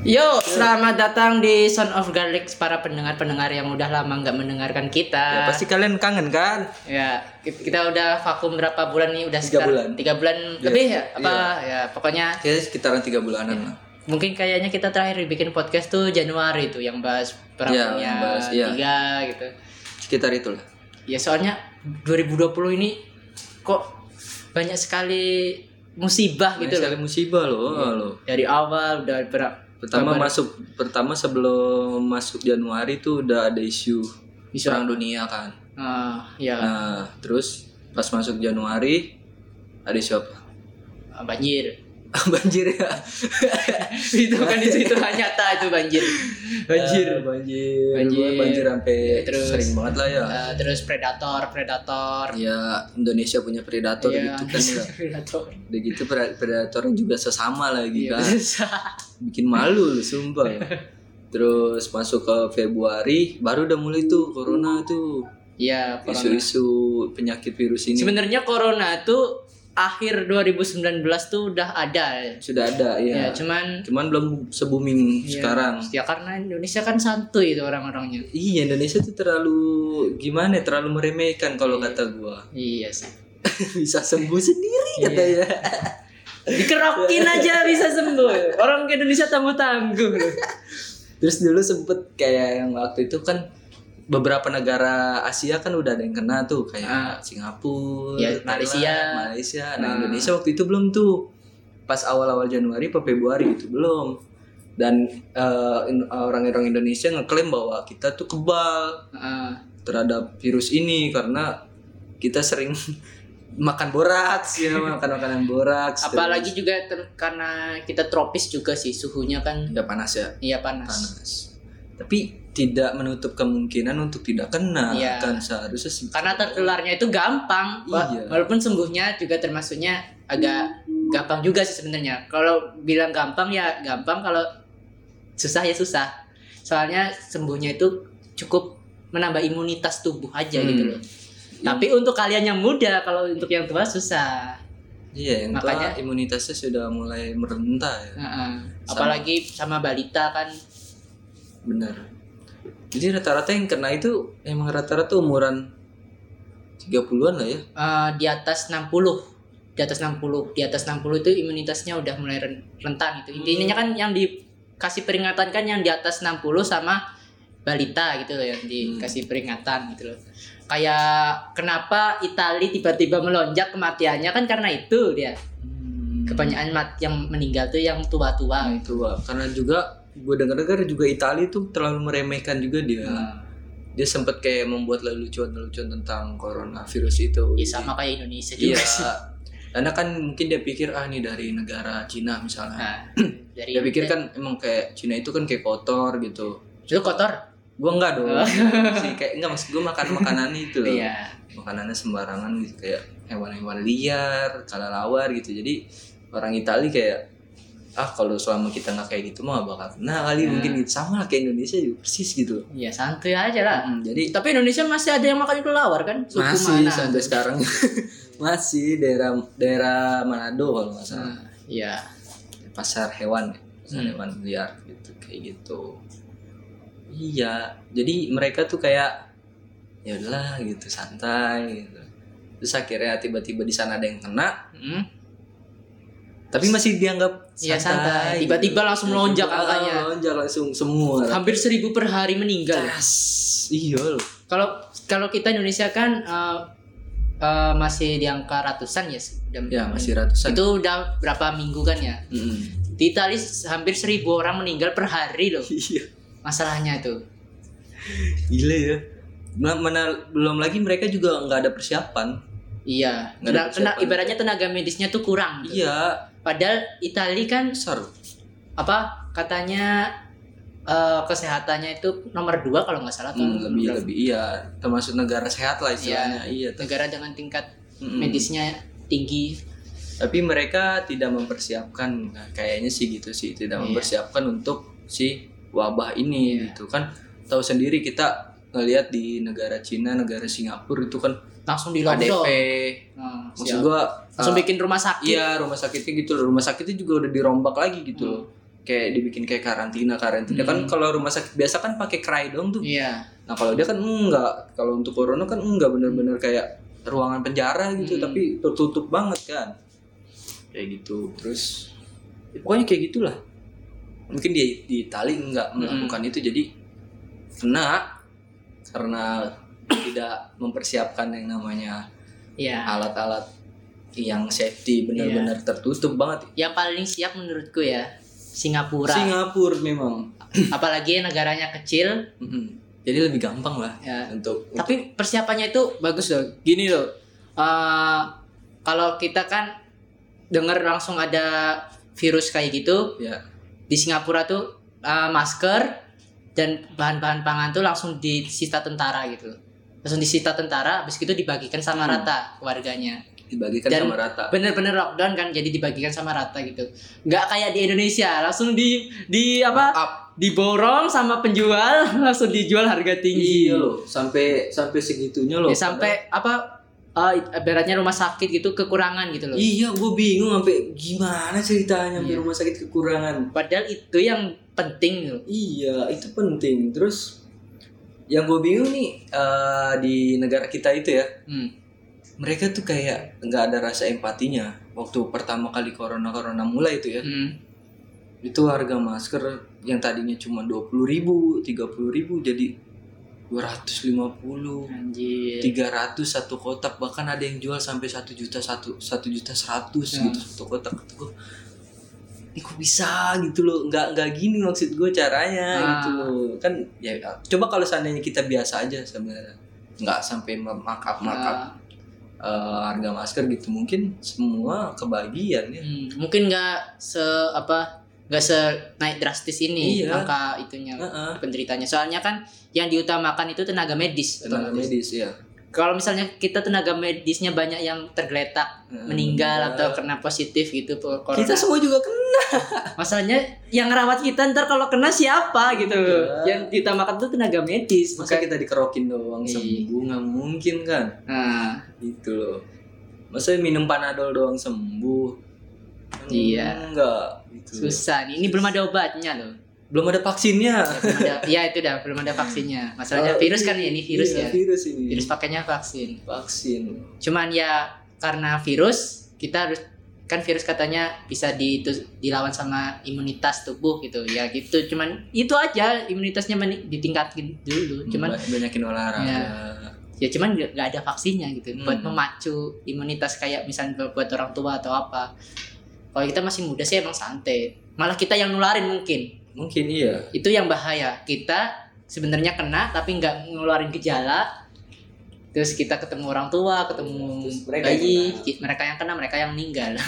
Yo, selamat datang di Sound of Garlic para pendengar-pendengar yang udah lama nggak mendengarkan Ya, kita. pasti kalian kangen kan? Ya, ki- kita udah vakum berapa bulan nih? Udah Tiga sekitar bulan. Tiga bulan lebih ya? Apa ya? Pokoknya Kayaknya sekitaran tiga bulanan lah. mungkin kayaknya kita terakhir bikin podcast tuh Januari tuh yang bahas perang Iya, yang bahas, iya. tiga gitu. Sekitar itulah. Ya soalnya 2020 ini kok banyak sekali musibah Banyak gitu sekali loh. musibah loh, loh. Dari awal udah ber- Pertama kabar- masuk pertama sebelum masuk Januari tuh udah ada isu Isu perang dunia kan. Ah, ya Nah, terus pas masuk Januari ada isu apa? banjir. banjir ya. itu kan itu itu nyata itu banjir banjir Ah, banjir. Banjir. Banjir sampai Terus- sering banget lah ya. Uh, terus predator predator Ya, Indonesia punya predator Iya, gitu kan ya. predator Udah gitu pre- predatornya juga sesama lagi Iya, kan. bikin malu lu sumpah terus masuk ke Februari baru udah mulai tuh corona tuh iya isu-isu penyakit virus ini sebenarnya corona tuh akhir 2019 tuh udah ada. Ya, sudah ada ya ya, cuman cuman belum se-booming ya, sekarang. Ya karena Indonesia kan santuy itu orang-orangnya. Iya Indonesia tuh terlalu gimana ya, terlalu meremehkan kalau kata gua. Iya sih. Bisa sembuh sendiri Iya. katanya. Dikerokin aja bisa sembuh. Orang ke Indonesia tangguh tangguh terus dulu sempet kayak yang waktu itu kan beberapa negara Asia kan udah ada yang kena tuh kayak Ah. Singapura, Ya, Malaysia. Malaysia. Nah, Ah. Indonesia waktu itu belum tuh. Pas awal-awal Januari atau Februari itu belum. Dan eh, orang-orang Indonesia ngeklaim bahwa kita tuh kebal terhadap virus ini karena kita sering makan boraks ya, makan makanan boraks. apalagi juga ter- karena kita tropis juga sih suhunya kan udah panas ya, iya panas, panas. Tapi tidak menutup kemungkinan untuk tidak kena Iya. kan seharusnya sih. karena tertularnya itu gampang Iya. walaupun sembuhnya juga termasuknya agak gampang juga sih sebenarnya kalau bilang gampang ya gampang kalau susah ya susah soalnya sembuhnya itu cukup menambah imunitas tubuh aja Hmm. gitu loh tapi untuk kalian yang muda kalau untuk yang tua susah Iya, yang Makanya- tua imunitasnya sudah mulai merendah ya. Heeh. Sama. apalagi sama balita kan Benar. Jadi rata-rata yang kena itu emang rata-rata umuran 30-an lah ya. eh, di atas 60 di atas 60 di atas 60 itu imunitasnya udah mulai ren- rentan itu intinya kan yang dikasih peringatan kan yang di atas 60 sama balita gitu loh yang dikasih peringatan gitu loh kayak kenapa Itali tiba-tiba melonjak kematiannya kan karena itu dia Hmm. kebanyakan mat yang meninggal tuh yang tua-tua. Tua. Karena juga gue dengar-dengar juga Italia tuh terlalu meremehkan juga dia. Nah, Dia sempat kayak membuat lelucon-lelucon tentang coronavirus itu. ya sama kayak Indonesia juga Iya. sih. Karena kan mungkin dia pikir ah ini dari negara Cina misalnya. Nah, dari Dia pikir kan emang kayak Cina itu kan kayak kotor gitu. itu kotor. Gua enggak dong. sih kayak enggak maksud gua makan makanan itu loh. Iya. Makanannya sembarangan gitu kayak hewan-hewan liar, kelelawar gitu. Jadi orang Itali kayak ah kalau selama kita nggak kayak gitu mah bakal kena kali Nah. mungkin gitu. sama lah kayak Indonesia juga persis gitu. Iya santuy aja lah. Mm, jadi Tapi Indonesia masih ada yang makan kelelawar kan? Suku masih mana? sampai sekarang masih daerah daerah Manado kalau nggak salah Nah, Iya. pasar hewan ya, pasar Hmm. hewan liar gitu kayak gitu iya jadi mereka tuh kayak ya udahlah gitu santai gitu terus akhirnya tiba-tiba di sana ada yang kena Hmm. Tapi masih dianggap Iya, santai. Tiba-tiba langsung melonjak angkanya. melonjak langsung semua Hampir seribu per hari meninggal. Tas. iya loh Kalau kalau kita Indonesia kan eh, eh, masih di angka ratusan ya. Udah, ya masih ratusan Itu udah berapa minggu kan ya? Mm-mm. Di Itali hampir seribu orang meninggal per hari loh. iya Masalahnya itu. gila ya Mana, mana- belum lagi mereka juga nggak ada persiapan Iya. Nggak ada Tena- tena- persiapan. ibaratnya tenaga medisnya tuh kurang. gitu. iya Padahal Itali kan besar apa katanya eh, kesehatannya itu nomor dua kalau nggak salah Hmm, lebih nomor lebih iya termasuk negara sehat lah istilahnya iya, berapa. negara dengan tingkat Mm-mm. medisnya tinggi tapi mereka tidak mempersiapkan nah, kayaknya sih gitu sih tidak Iya. mempersiapkan untuk si wabah ini Iya. gitu kan tahu sendiri kita ngelihat di negara Cina negara Singapura itu kan langsung di lockdown. Nah, maksud siap. gua langsung uh, bikin rumah sakit. iya rumah sakitnya gitu loh. Rumah sakitnya juga udah dirombak lagi gitu Hmm. loh kayak dibikin kayak karantina karantina. Kan kalau rumah sakit biasa kan pakai cry dong tuh. Iya. nah kalau dia kan enggak. Kalau untuk corona kan enggak. Bener-bener kayak ruangan penjara gitu. Hmm. tapi tertutup banget kan. Kayak gitu. Terus ya pokoknya kayak gitulah. Mungkin di di Itali enggak Hmm. melakukan itu. Jadi kena karena tidak mempersiapkan yang namanya Iya. alat-alat yang safety benar-benar Iya. tertutup banget Yang paling siap menurutku ya Singapura. Singapura memang Apalagi negaranya kecil. Mm-mm. jadi lebih gampang lah Ya. untuk Tapi persiapannya itu bagus loh. Gini loh. eh, kalau kita kan dengar langsung ada virus kayak gitu ya di Singapura tuh eh, masker dan bahan-bahan pangan tuh langsung disita tentara gitu. Langsung disita tentara, habis itu dibagikan sama Hmm. rata warganya. dibagikan Dan sama rata Bener-bener lockdown kan, jadi dibagikan sama rata gitu. Nggak kayak di Indonesia, langsung di di apa? up Diborong sama penjual, langsung dijual harga tinggi. iya loh sampai sampai segitunya loh Ya, sampai apa? eh, ibaratnya rumah sakit gitu kekurangan gitu loh. iya gue bingung sampai gimana ceritanya Iya. rumah sakit kekurangan Padahal itu yang penting iya itu penting terus yang gue bingung nih eh, di negara kita itu ya Hmm. mereka tuh kayak nggak ada rasa empatinya waktu pertama kali corona corona mulai itu ya Hmm. itu harga masker yang tadinya cuma dua puluh ribu tiga puluh ribu jadi dua ratus lima puluh Anjir. tiga ratus satu kotak bahkan ada yang jual sampai satu juta satu satu juta seratus Hmm. gitu satu kotak gua, ini kok bisa gitu loh nggak nggak gini maksud gue caranya Ah. gitu loh kan ya coba kalau seandainya kita biasa aja sebenarnya nggak sampai markup markup Ah, harga masker gitu mungkin semua kebagian ya hmm, mungkin nggak se apa nggak se naik drastis ini Iya. angka itunya Heeh. penderitanya. Soalnya kan yang diutamakan itu tenaga medis. tenaga medis ya Kalau misalnya kita tenaga medisnya banyak yang tergeletak, Heeh, meninggal atau kena positif gitu corona. kita semua juga kena Masalahnya yang rawat kita ntar kalau kena siapa gitu. Iya. Yang diutamakan itu tenaga medis. masa bukan- kita dikerokin doang Iya. sembuh nggak mungkin kan Nah, gitu loh masa minum panadol doang sembuh Iya. enggak gitu susah nih. Ini belum ada obatnya loh. Belum ada vaksinnya ada, ya itu dah belum ada vaksinnya. Masalahnya Oh, virus iya. kan ya ini virus Iya, ya. virus ini Virus pakainya vaksin. vaksin Cuman ya karena virus kita harus kan virus katanya bisa di, itu- dilawan sama imunitas tubuh gitu ya gitu cuman itu aja imunitasnya meni- ditingkatin dulu cuman Ba- banyakin olahraga Ya. ya cuman nggak ada vaksinnya gitu Hmm. buat memacu imunitas kayak misalnya buat orang tua atau apa kalau kita masih muda sih emang santai malah kita yang nularin mungkin mungkin iya. Itu yang bahaya. Kita sebenarnya kena tapi nggak ngeluarin gejala. Terus kita ketemu orang tua ketemu Terus mereka yang bayi. kena. ki- mereka yang kena mereka yang meninggal.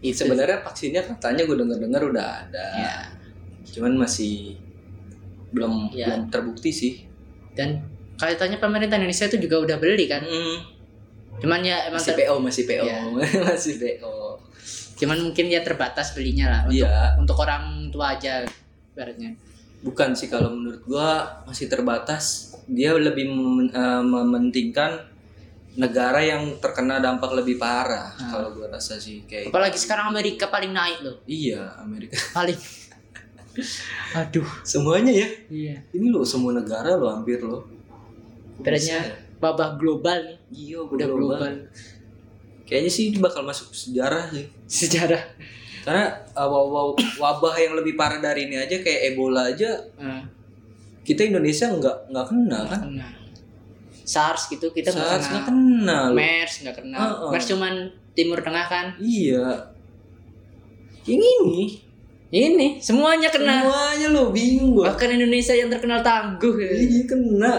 Itu sebenarnya vaksinnya katanya gue dengar dengar udah ada. Ya. cuman masih belum Ya. belum terbukti sih. Dan kaitannya pemerintah Indonesia itu juga udah beli kan? Cuman ya emang masih PO masih PO Iya. masih PO cuman mungkin ya terbatas belinya lah untuk, iya. untuk orang tua aja ibaratnya. Bukan sih kalau menurut gua masih terbatas. Dia lebih mem- eh, mementingkan negara yang terkena dampak lebih parah Ah. kalau gua rasa sih kayak apalagi sekarang Amerika paling naik loh. Iya Amerika. Paling. Aduh. Semuanya ya? Iya. Ini loh semua negara loh hampir loh. Ibaratnya Bisa ya? global nih. Iya udah global. global kayaknya sih bakal masuk sejarah sih sejarah karena uh, wa- wa- wabah yang lebih parah dari ini aja kayak Ebola aja Nah, kita Indonesia nggak nggak kena kan kena. SARS gitu kita nggak kena. nggak kena. MERS nggak kena. Heeh. MERS cuman Timur Tengah kan. iya yang ini Ini semuanya kena. semuanya lo bingung gua Bahkan Indonesia yang terkenal tangguh. ya. iya kena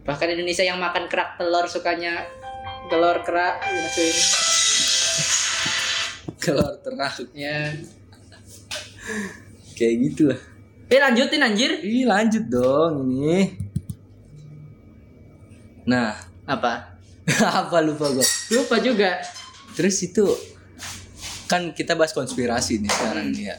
Bahkan Indonesia yang makan kerak telur sukanya telur kerak gitu. keluar terang Ya. kayak gitulah Eh lanjutin anjir. Ih lanjut dong ini nah Apa? apa lupa gua Lupa juga. terus itu kan kita bahas konspirasi nih sekarang nih ya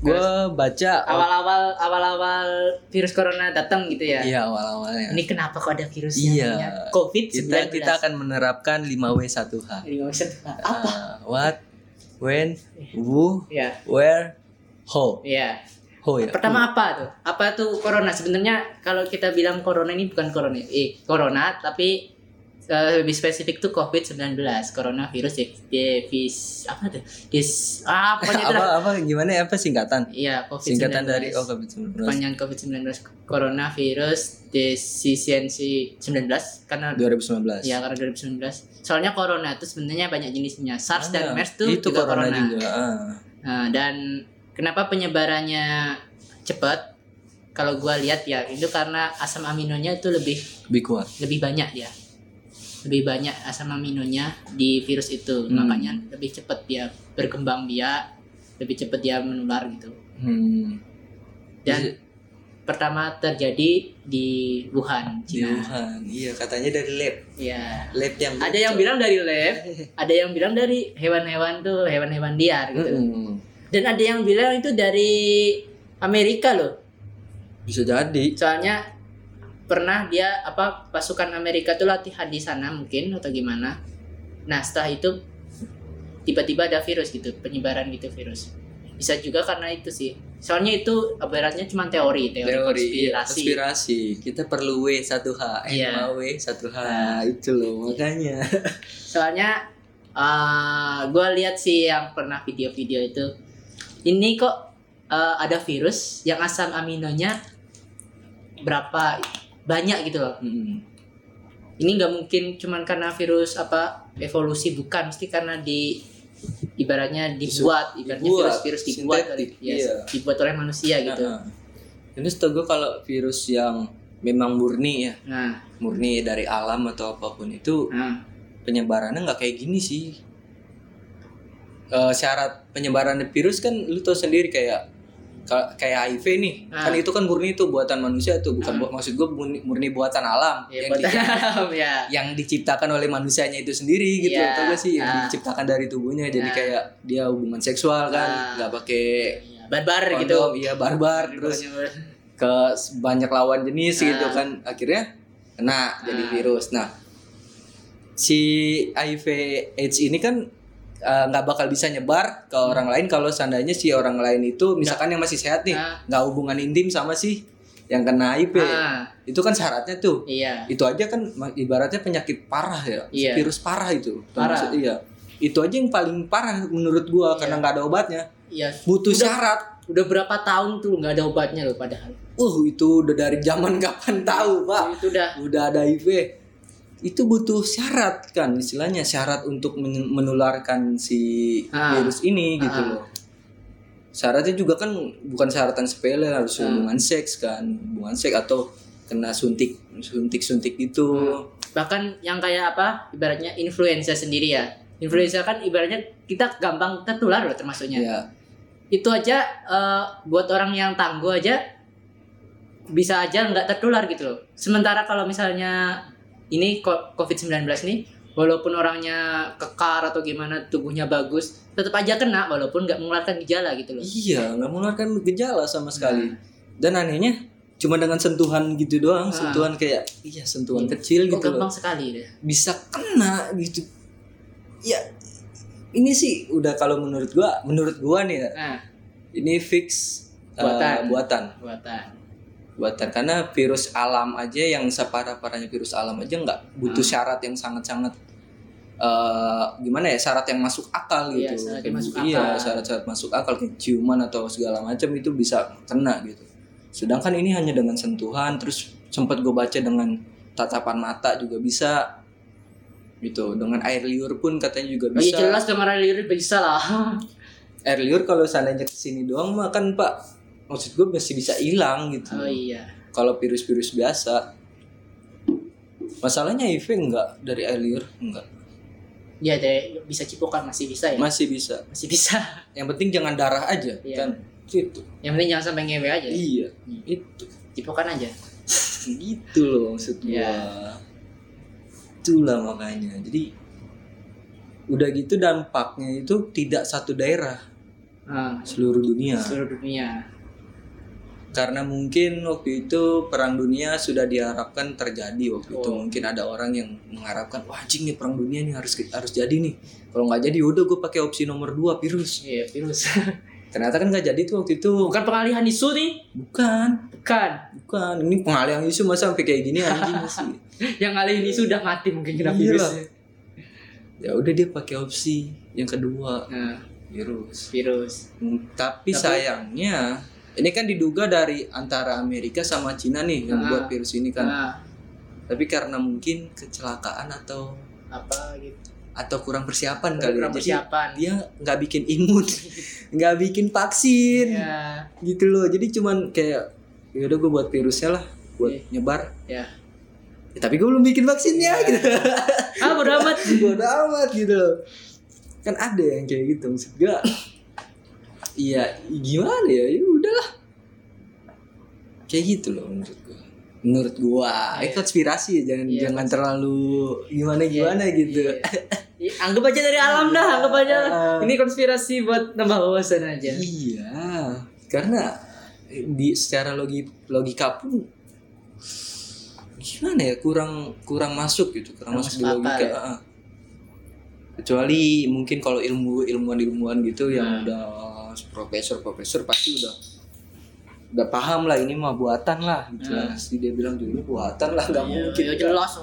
gue baca awal-awal awal-awal virus corona datang gitu ya? Iya awal-awalnya. Ini kenapa kok ada virus iya. yang covid kita kita akan menerapkan 5W 1H 5W1H apa? uh, what when who yeah. where how. Iya. Oh ya. Pertama apa tuh? Apa tuh corona? Sebenarnya kalau kita bilang corona ini bukan corona, eh corona tapi uh, lebih spesifik tuh COVID-19, coronavirus virus apa tuh? Dis ah pokoknya apa apa gimana ya apa singkatan? Iya, COVID-19. Singkatan dari oh COVID-19. Panjang COVID-19 coronavirus disease 19 karena 2019. Iya, karena 2019. Soalnya corona itu sebenarnya banyak jenisnya. SARS ah, dan MERS tuh itu juga corona, corona. juga. Ah. Nah, dan kenapa penyebarannya cepat? Kalau gua lihat ya itu karena asam aminonya itu lebih lebih kuat. Lebih banyak dia lebih banyak asam aminonya di virus itu. Hmm. makanya lebih cepat dia berkembang dia lebih cepat dia menular gitu. Hmm. dan pertama terjadi di Wuhan Cina. di Wuhan. Iya katanya dari lab. Iya. Lab yang ada yang bilang dari lab ada yang bilang dari hewan-hewan tuh hewan-hewan liar gitu. Hmm. dan ada yang bilang itu dari Amerika loh. Bisa jadi. Soalnya pernah dia apa pasukan Amerika tuh latihan di sana mungkin atau gimana. Nah setelah itu tiba-tiba ada virus gitu penyebaran gitu virus. Bisa juga karena itu sih. Soalnya itu beratnya cuma teori teori, teori konspirasi iya, konspirasi. kita perlu W satu H. Iya. W satu H nah, itu loh makanya. Soalnya uh, gue lihat sih yang pernah video-video itu. Ini kok uh, ada virus yang asam aminonya berapa banyak gitu loh hmm. ini nggak mungkin cuman karena virus apa evolusi bukan mesti karena di ibaratnya dibuat ibaratnya virus-virus dibuat oleh ya, iya. dibuat oleh manusia gitu nah, ini setahu gue kalau virus yang memang murni ya nah. murni dari alam atau apa pun itu nah. penyebarannya nggak kayak gini sih uh, syarat penyebaran virus kan lu tau sendiri kayak kayak HIV nih nah. kan itu kan murni itu buatan manusia tuh bukan nah. maksud gue murni, murni buatan alam ya, yang, buatan alam ya. yang diciptakan oleh manusianya itu sendiri gitu ya. tau gak sih yang nah. diciptakan dari tubuhnya jadi nah. kayak dia hubungan seksual kan nah. nggak pakai iya. barbar kondom, gitu iya barbar terus ke banyak lawan jenis nah. gitu kan akhirnya kena jadi virus nah si HIV AIDS ini kan nggak uh, bakal bisa nyebar ke hmm. orang lain kalau seandainya si orang lain itu misalkan yang masih sehat nih nah. nggak hubungan intim sama si yang kena HIV nah. itu kan syaratnya tuh iya. itu aja kan ibaratnya penyakit parah ya iya. virus parah itu parah. Maksud, iya itu aja yang paling parah menurut gua iya. karena nggak ada obatnya iya. butuh udah, syarat udah berapa tahun tuh nggak ada obatnya loh padahal uh itu udah dari zaman kapan tahu pak itu udah udah ada HIV itu butuh syarat kan istilahnya syarat untuk menularkan si ah. virus ini gitu ah. loh syaratnya juga kan bukan syaratan sepele harus ah. hubungan seks kan hubungan seks atau kena suntik suntik suntik itu hmm. bahkan yang kayak apa ibaratnya influenza sendiri ya influenza kan ibaratnya kita gampang tertular loh termasuknya ya. itu aja uh, buat orang yang tangguh aja bisa aja nggak tertular gitu loh sementara kalau misalnya ini COVID-19 nih walaupun orangnya kekar atau gimana tubuhnya bagus tetap aja kena walaupun nggak mengeluarkan gejala gitu loh iya nggak mengeluarkan gejala sama sekali nah. dan anehnya cuma dengan sentuhan gitu doang nah. sentuhan kayak iya sentuhan iya. kecil gitu gampang sekali deh bisa kena gitu ya ini sih udah kalau menurut gua menurut gua nih ya nah. ini fix buatan uh, buatan buatan buatan. Karena virus alam aja yang separah parahnya virus alam aja nggak butuh hmm. syarat yang sangat sangat uh, gimana ya syarat yang masuk akal iya, gitu. syarat masuk iya syarat-syarat masuk akal kayak ciuman atau segala macam itu bisa kena gitu. Sedangkan ini hanya dengan sentuhan terus sempat gue baca dengan tatapan mata juga bisa gitu. Dengan air liur pun katanya juga oh, iya, bisa. iya jelas dengan air liur bisa lah. Air liur kalau seandainya ke sini doang mah kan pak maksud gue masih bisa hilang gitu. Oh iya. Kalau virus-virus biasa. Masalahnya HIV enggak dari air liur enggak ya deh bisa cipokan masih bisa ya? Masih bisa. Masih bisa. Yang penting jangan darah aja iya. kan? Itu yang penting jangan sampai ngewe aja iya hmm. itu. Cipokan aja? Gitu loh maksud gue ya. itulah makanya. Jadi udah gitu dampaknya itu tidak satu daerah. Uh, seluruh dunia. Seluruh dunia karena mungkin waktu itu perang dunia sudah diharapkan terjadi waktu oh. itu mungkin ada orang yang mengharapkan wah anjing nih perang dunia nih harus harus jadi nih. Kalau nggak jadi udah gue pakai opsi nomor dua virus. Iya virus. Ternyata kan nggak jadi tuh waktu itu. Bukan pengalihan isu nih? Bukan. Bukan. Bukan. Ini pengalihan isu masa sampai kayak gini anjing sih yang ngalihin isu udah mati mungkin kena virus. Ya udah dia pakai opsi yang kedua. Nah, virus. Virus. Hmm, tapi, tapi sayangnya ini kan diduga dari antara Amerika sama Cina nih yang nah, buat virus ini kan. Nah. Tapi karena mungkin kecelakaan atau apa gitu atau kurang persiapan kurang kali ya. kurang persiapan. Jadi dia nggak bikin imun, nggak bikin vaksin, ya. gitu loh. Jadi cuman kayak ya udah gue buat virusnya lah, buat yeah. nyebar. Ya. ya. Tapi gue belum bikin vaksinnya ya. gitu. Ah bodo amat, bodo amat gitu loh. Kan ada yang kayak gitu maksud gue iya gimana ya? Ya udahlah. Kayak gitu loh menurut gua. Menurut gua. Yeah. itu konspirasi ya jangan yeah, jangan terlalu gimana gimana yeah, gitu yeah. anggap aja dari alam dah anggap aja. Uh, ini konspirasi buat nambah wawasan aja. Iya. Karena di secara logi logika pun gimana ya kurang kurang masuk gitu kurang, kurang masuk di logika ya? kecuali mungkin kalau ilmu ilmuwan ilmuwan gitu nah. yang udah profesor profesor pasti udah udah paham lah ini mah buatan lah gitu hmm. Pasti dia bilang ini buatan lah nggak iya, mungkin ya jelas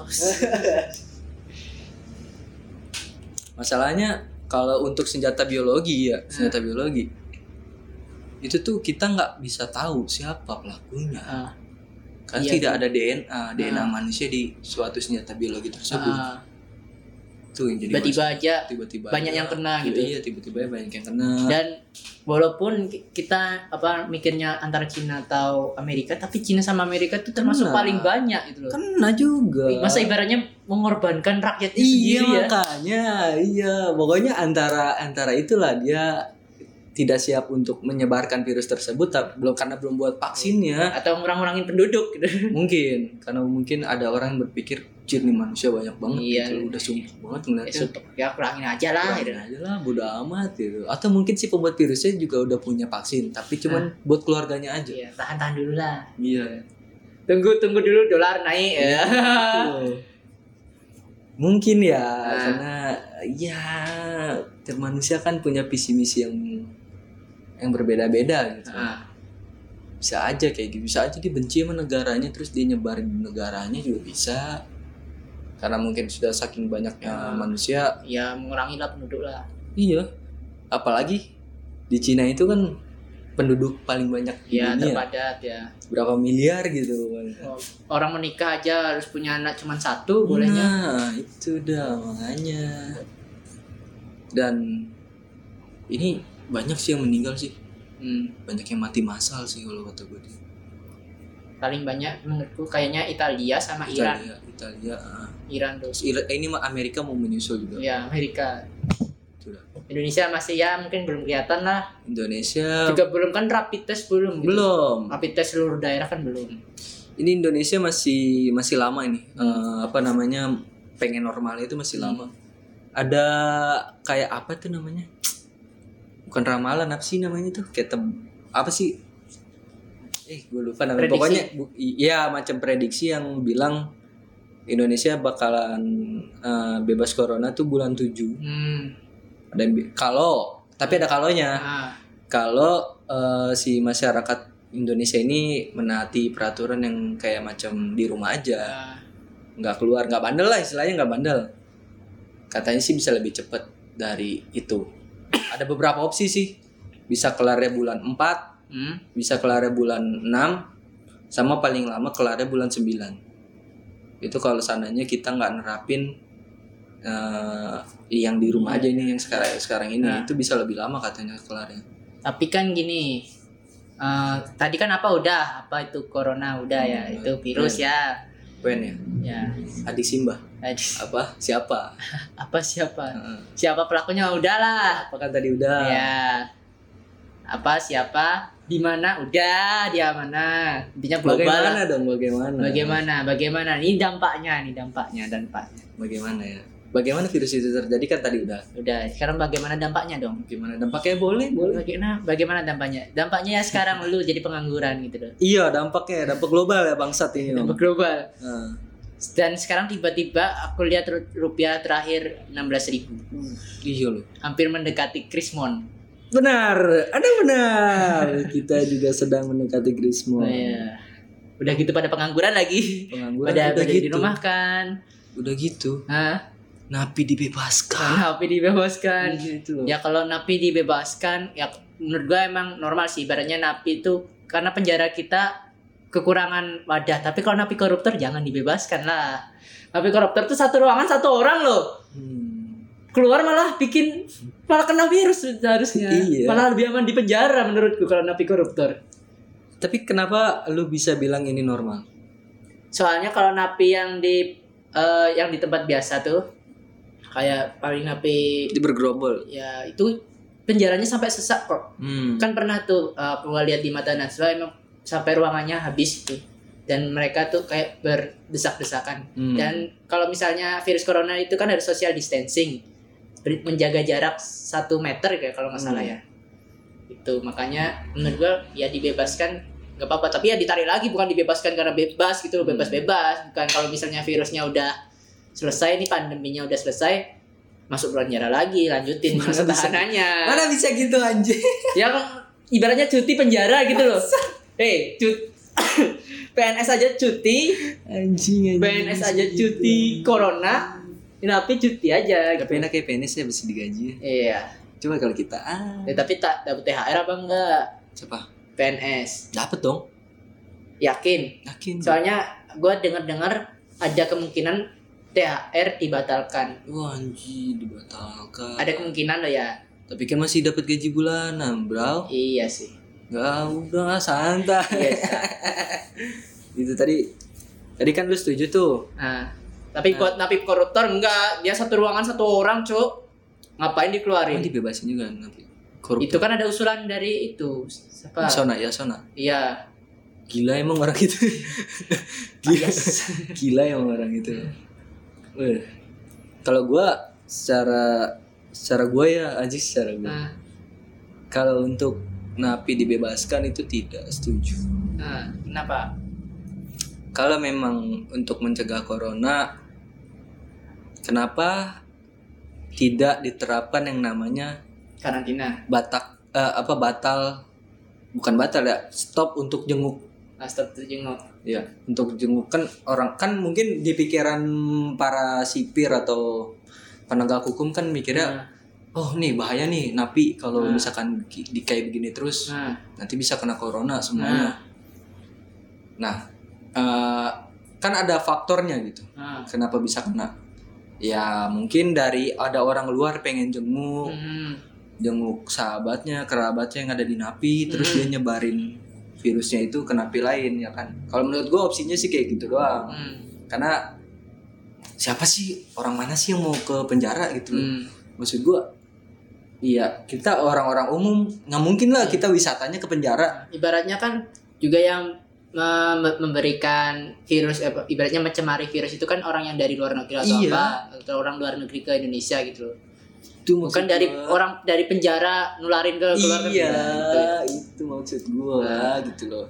masalahnya kalau untuk senjata biologi ya senjata biologi itu tuh kita nggak bisa tahu siapa pelakunya. Hmm. kan iya, tidak ada DNA DNA hmm. manusia di suatu senjata biologi tersebut. Hmm itu yang jadi tiba-tiba aja tiba-tiba banyak aja. yang kena gitu. Iya tiba-tiba banyak yang kena. Dan walaupun kita apa mikirnya antara Cina atau Amerika tapi Cina sama Amerika itu termasuk kena. paling banyak itu loh. Kena juga. Masa ibaratnya mengorbankan rakyatnya iya, sendiri ya? makanya. Iya pokoknya antara antara itulah dia tidak siap untuk menyebarkan virus tersebut belum karena belum buat vaksinnya atau ngurang-ngurangin penduduk gitu. mungkin karena mungkin ada orang yang berpikir cir nih manusia banyak banget iya. gitu udah sumpah banget ngeliatnya ya, ya kurangin aja lah kurangin gitu. aja lah bodo amat gitu atau mungkin si pembuat virusnya juga udah punya vaksin tapi cuman nah. buat keluarganya aja iya, tahan tahan dulu lah iya tunggu tunggu dulu dolar naik ya mungkin ya nah. karena ya manusia kan punya visi misi yang yang berbeda-beda gitu. Nah. bisa aja kayak gitu bisa aja dibenci sama negaranya terus dia nyebarin di negaranya juga bisa. Karena mungkin sudah saking banyaknya nah. manusia. Ya mengurangi lah penduduk lah. Iya. Apalagi di Cina itu kan penduduk paling banyak di ya, dunia. terpadat ya. Berapa miliar gitu. Oh, orang menikah aja harus punya anak cuma satu bolehnya? Nah itu dah makanya. Dan ini banyak sih yang meninggal sih hmm. banyak yang mati massal sih kalau kata gue paling banyak menurutku kayaknya Italia sama Italia, Iran Italia uh. Iran tuh Iran, eh, ini mah Amerika mau menyusul juga ya Amerika Sudah. Indonesia masih ya mungkin belum kelihatan lah Indonesia juga belum kan rapid test belum gitu. belum rapid test seluruh daerah kan belum ini Indonesia masih masih lama ini hmm. uh, apa namanya pengen normal itu masih hmm. lama ada kayak apa tuh namanya bukan ramalan apa sih namanya tuh kayak tem apa sih eh gue lupa namanya prediksi. pokoknya iya macam prediksi yang bilang Indonesia bakalan uh, bebas corona tuh bulan 7 hmm. dan kalau tapi ada kalonya ah. kalau uh, si masyarakat Indonesia ini menaati peraturan yang kayak macam di rumah aja ah. nggak keluar nggak bandel lah istilahnya nggak bandel katanya sih bisa lebih cepat dari itu ada beberapa opsi sih. Bisa kelarnya bulan 4 hmm? bisa kelarnya bulan 6 sama paling lama kelarnya bulan 9 itu kalau seandainya kita nggak nerapin uh, yang di rumah aja ini yang sekarang sekarang ini nah. itu bisa lebih lama katanya kelarnya. Tapi kan gini uh, tadi kan apa udah? Apa itu corona udah ya, hmm, ya itu virus ya Pen ya? Ya. Adik Simba. Apa? Siapa? Apa siapa? Uh. siapa pelakunya? Udahlah apa kan tadi udah? Ya. Apa siapa? Di mana? Udah dia mana? Intinya global bagaimana dong? Bagaimana? Bagaimana? Bagaimana? Ini dampaknya ini dampaknya dampaknya bagaimana ya bagaimana virus itu terjadi kan tadi udah. Udah sekarang bagaimana dampaknya dong? Gimana dampaknya? Boleh boleh. bagaimana bagaimana dampaknya? Dampaknya ya sekarang lu jadi pengangguran gitu loh. Iya dampaknya dampak global ya bangsat ini dampak global. Nah. dan sekarang tiba-tiba aku lihat rupiah terakhir 16.000 ribu. Iya loh. Hampir mendekati Krismon. Benar ada benar. Kita juga sedang mendekati Krismon. Oh, iya. udah gitu pada pengangguran lagi. Pengangguran pada, udah pada gitu. dirumahkan. Udah gitu. Hah? Napi dibebaskan. Napi dibebaskan. Gitu loh. ya kalau napi dibebaskan ya menurut gue emang normal sih. Ibaratnya napi itu karena penjara kita kekurangan wadah. Tapi kalau napi koruptor jangan dibebaskan lah. Napi koruptor tuh satu ruangan satu orang loh. Hmm. keluar malah bikin malah kena virus seharusnya. Iya. malah lebih aman di penjara menurutku kalau napi koruptor. Tapi kenapa lu bisa bilang ini normal? Soalnya kalau napi yang di uh, yang di tempat biasa tuh kayak paling HP di bergerobol ya itu penjaranya sampai sesak kok hmm. kan pernah tuh uh, gua lihat di mata Naswa emang sampai ruangannya habis itu dan mereka tuh kayak berdesak-desakan hmm. dan kalau misalnya virus corona itu kan ada social distancing menjaga jarak satu meter kayak kalau nggak salah hmm. ya itu makanya menurut gua ya dibebaskan nggak apa-apa tapi ya ditarik lagi bukan dibebaskan karena bebas gitu loh hmm. bebas-bebas bukan kalau misalnya virusnya udah selesai nih pandeminya udah selesai masuk penjara lagi lanjutin masa tahanannya mana bisa gitu anjing? Ya ibaratnya cuti penjara gitu loh. Eh hey, cut PNS aja cuti. Anjing, anjing PNS aja cuti corona tapi cuti aja gitu. tapi enak kayak PNS ya bisa digaji. Iya. Coba kalau kita ah. Ya, tapi tak dapat THR apa enggak? Siapa? PNS dapat dong. Yakin? Yakin. Soalnya gue dengar dengar ada kemungkinan THR dibatalkan. Wah anjir dibatalkan. Ada kemungkinan loh ya. Tapi kan masih dapat gaji bulanan, bro. Iya sih. Gak udah santai. Iya. itu tadi tadi kan lu setuju tuh. Nah, tapi nah. buat napi koruptor enggak, dia satu ruangan satu orang, Cuk. Ngapain dikeluarin? Oh, dibebasin juga napi koruptor. Itu kan ada usulan dari itu. Siapa? Sona ya, Sona. Iya. Gila emang orang itu. Gila. Gila emang orang itu. Eh, kalau gue secara secara gue ya aja secara gue. Nah. Kalau untuk napi dibebaskan itu tidak setuju. Nah, kenapa? Kalau memang untuk mencegah corona, kenapa tidak diterapkan yang namanya karantina? Batak uh, apa batal bukan batal ya, stop untuk jenguk. Nah, stop untuk jenguk ya untuk jenguk kan orang kan mungkin di pikiran para sipir atau penegak hukum kan mikirnya nah. oh nih bahaya nih napi kalau nah. misalkan di kayak begini terus nah. nanti bisa kena corona semuanya nah, nah uh, kan ada faktornya gitu nah. kenapa bisa kena ya mungkin dari ada orang luar pengen jenguk hmm. jenguk sahabatnya kerabatnya yang ada di napi terus hmm. dia nyebarin virusnya itu kena napi lain ya kan kalau menurut gue opsinya sih kayak gitu doang hmm. karena siapa sih orang mana sih yang mau ke penjara gitu hmm. maksud gue iya kita orang-orang umum nggak mungkin lah kita wisatanya ke penjara ibaratnya kan juga yang memberikan virus eh, ibaratnya mencemari virus itu kan orang yang dari luar negeri atau iya. apa atau orang luar negeri ke Indonesia gitu loh itu bukan dari gua. orang dari penjara nularin ke keluar iya gitu. itu maksud gua nah. gitu loh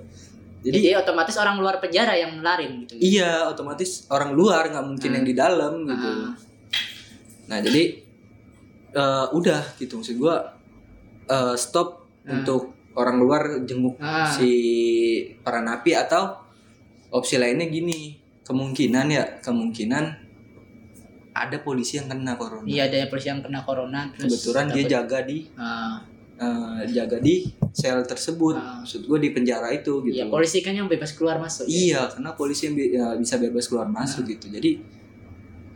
jadi, jadi otomatis orang luar penjara yang nularin gitu iya otomatis orang luar nggak mungkin nah. yang di dalam gitu nah, nah jadi uh, udah gitu maksud gua uh, stop nah. untuk orang luar jenguk nah. si para napi atau opsi lainnya gini kemungkinan ya kemungkinan ada polisi yang kena corona. Iya, ada polisi yang kena corona. Terus Kebetulan dapet, dia jaga di uh, uh, jaga di sel tersebut. Uh, Maksud gue di penjara itu gitu. Iya, polisi kan yang bebas keluar masuk. Ya? Iya, ya? karena polisi yang ya, bisa bebas keluar masuk uh. gitu. Jadi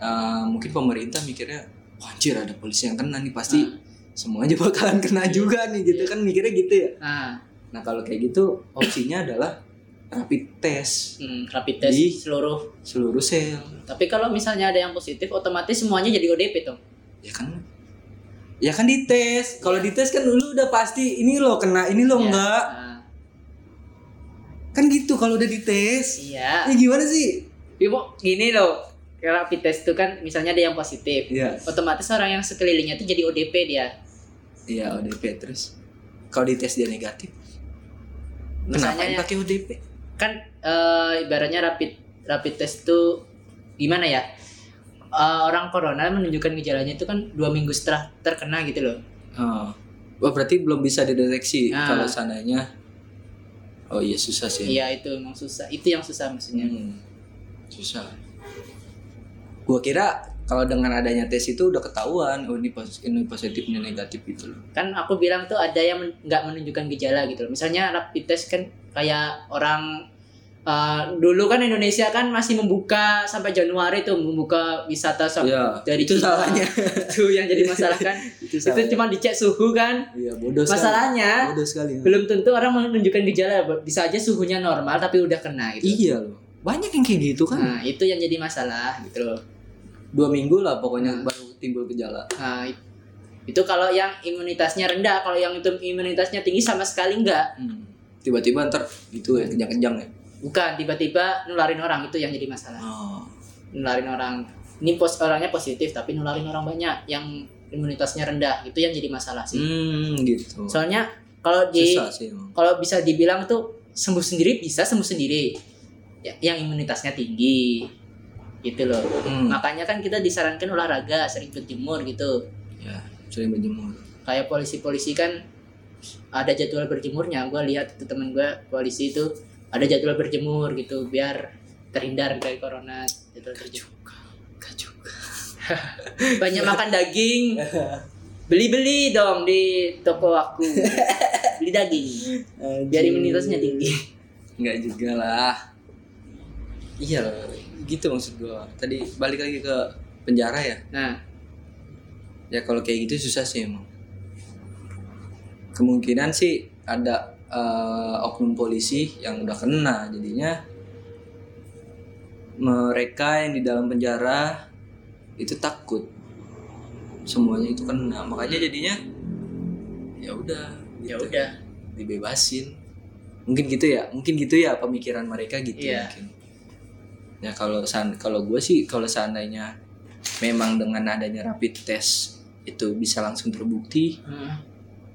uh, mungkin pemerintah mikirnya, anjir ada polisi yang kena nih pasti uh. semuanya bakalan kena juga nih gitu kan mikirnya gitu ya. Uh. Nah kalau kayak gitu opsinya adalah rapid test. Hmm, rapid test di seluruh seluruh sel. Tapi kalau misalnya ada yang positif, otomatis semuanya jadi ODP tuh. Ya kan? Ya kan dites. Kalau ya. dites kan dulu udah pasti ini lo kena, ini lo ya. enggak. Nah. Kan gitu kalau udah dites. Iya. Ya gimana sih? Ibu, gini loh. rapid test itu kan misalnya ada yang positif Iya. otomatis orang yang sekelilingnya itu jadi ODP dia Iya ODP terus kalau dites dia negatif. Misalnya Kenapa ya- pakai ODP? Kan eh, ibaratnya rapid rapid test itu gimana ya Eh, orang corona menunjukkan gejalanya itu kan dua minggu setelah terkena gitu loh Oh. Wah berarti belum bisa dideteksi Ah. kalau sananya. Oh iya susah sih. iya itu emang susah itu yang susah maksudnya Hmm. Susah. Gua kira kalau dengan adanya tes itu udah ketahuan oh ini pos ini positif ini negatif gitu loh. kan aku bilang tuh ada yang men- nggak menunjukkan gejala gitu loh misalnya rapid test kan kayak orang eh, dulu kan Indonesia kan masih membuka sampai Januari tuh membuka wisata sam- Iya, dari itu salahnya. itu yang jadi masalah kan itu itu cuma dicek suhu kan Iya bodoh sekali. masalahnya Bodoh sekali. belum tentu orang menunjukkan gejala bisa aja suhunya normal tapi udah kena gitu Iya loh. Banyak yang kayak gitu kan. nah itu yang jadi masalah gitu loh Dua minggu lah pokoknya Hmm. baru timbul gejala. nah it- itu kalau yang imunitasnya rendah kalau yang itu imunitasnya tinggi sama sekali enggak Hmm. Tiba-tiba ntar gitu ya kejang-kejang ya. bukan tiba-tiba nularin orang itu yang jadi masalah Oh. nularin orang ini pos orangnya positif tapi nularin orang banyak yang imunitasnya rendah itu yang jadi masalah sih Hmm gitu. soalnya kalau di kalau bisa dibilang tuh sembuh sendiri bisa sembuh sendiri ya, yang imunitasnya tinggi gitu loh Hmm. makanya kan kita disarankan olahraga sering berjemur gitu Ya, sering berjemur. kayak polisi-polisi kan ada jadwal berjemurnya gue lihat itu temen gue polisi itu ada jadwal berjemur gitu biar terhindar dari corona jadwal berjemur Gak juga. banyak makan daging beli-beli dong di toko aku beli daging biar imunitasnya tinggi Enggak juga lah. Iya gitu maksud gua. Tadi balik lagi ke penjara ya. nah Ya kalau kayak gitu susah sih emang. Kemungkinan sih ada eh, oknum polisi yang udah kena. Jadinya mereka yang di dalam penjara itu takut. Semuanya itu kena. Makanya jadinya ya udah ya gitu. udah. Dibebasin. Mungkin gitu ya. Mungkin gitu ya pemikiran mereka gitu Iya. mungkin. Ya kalau san kalau gue sih kalau seandainya memang dengan adanya rapid test itu bisa langsung terbukti Hmm.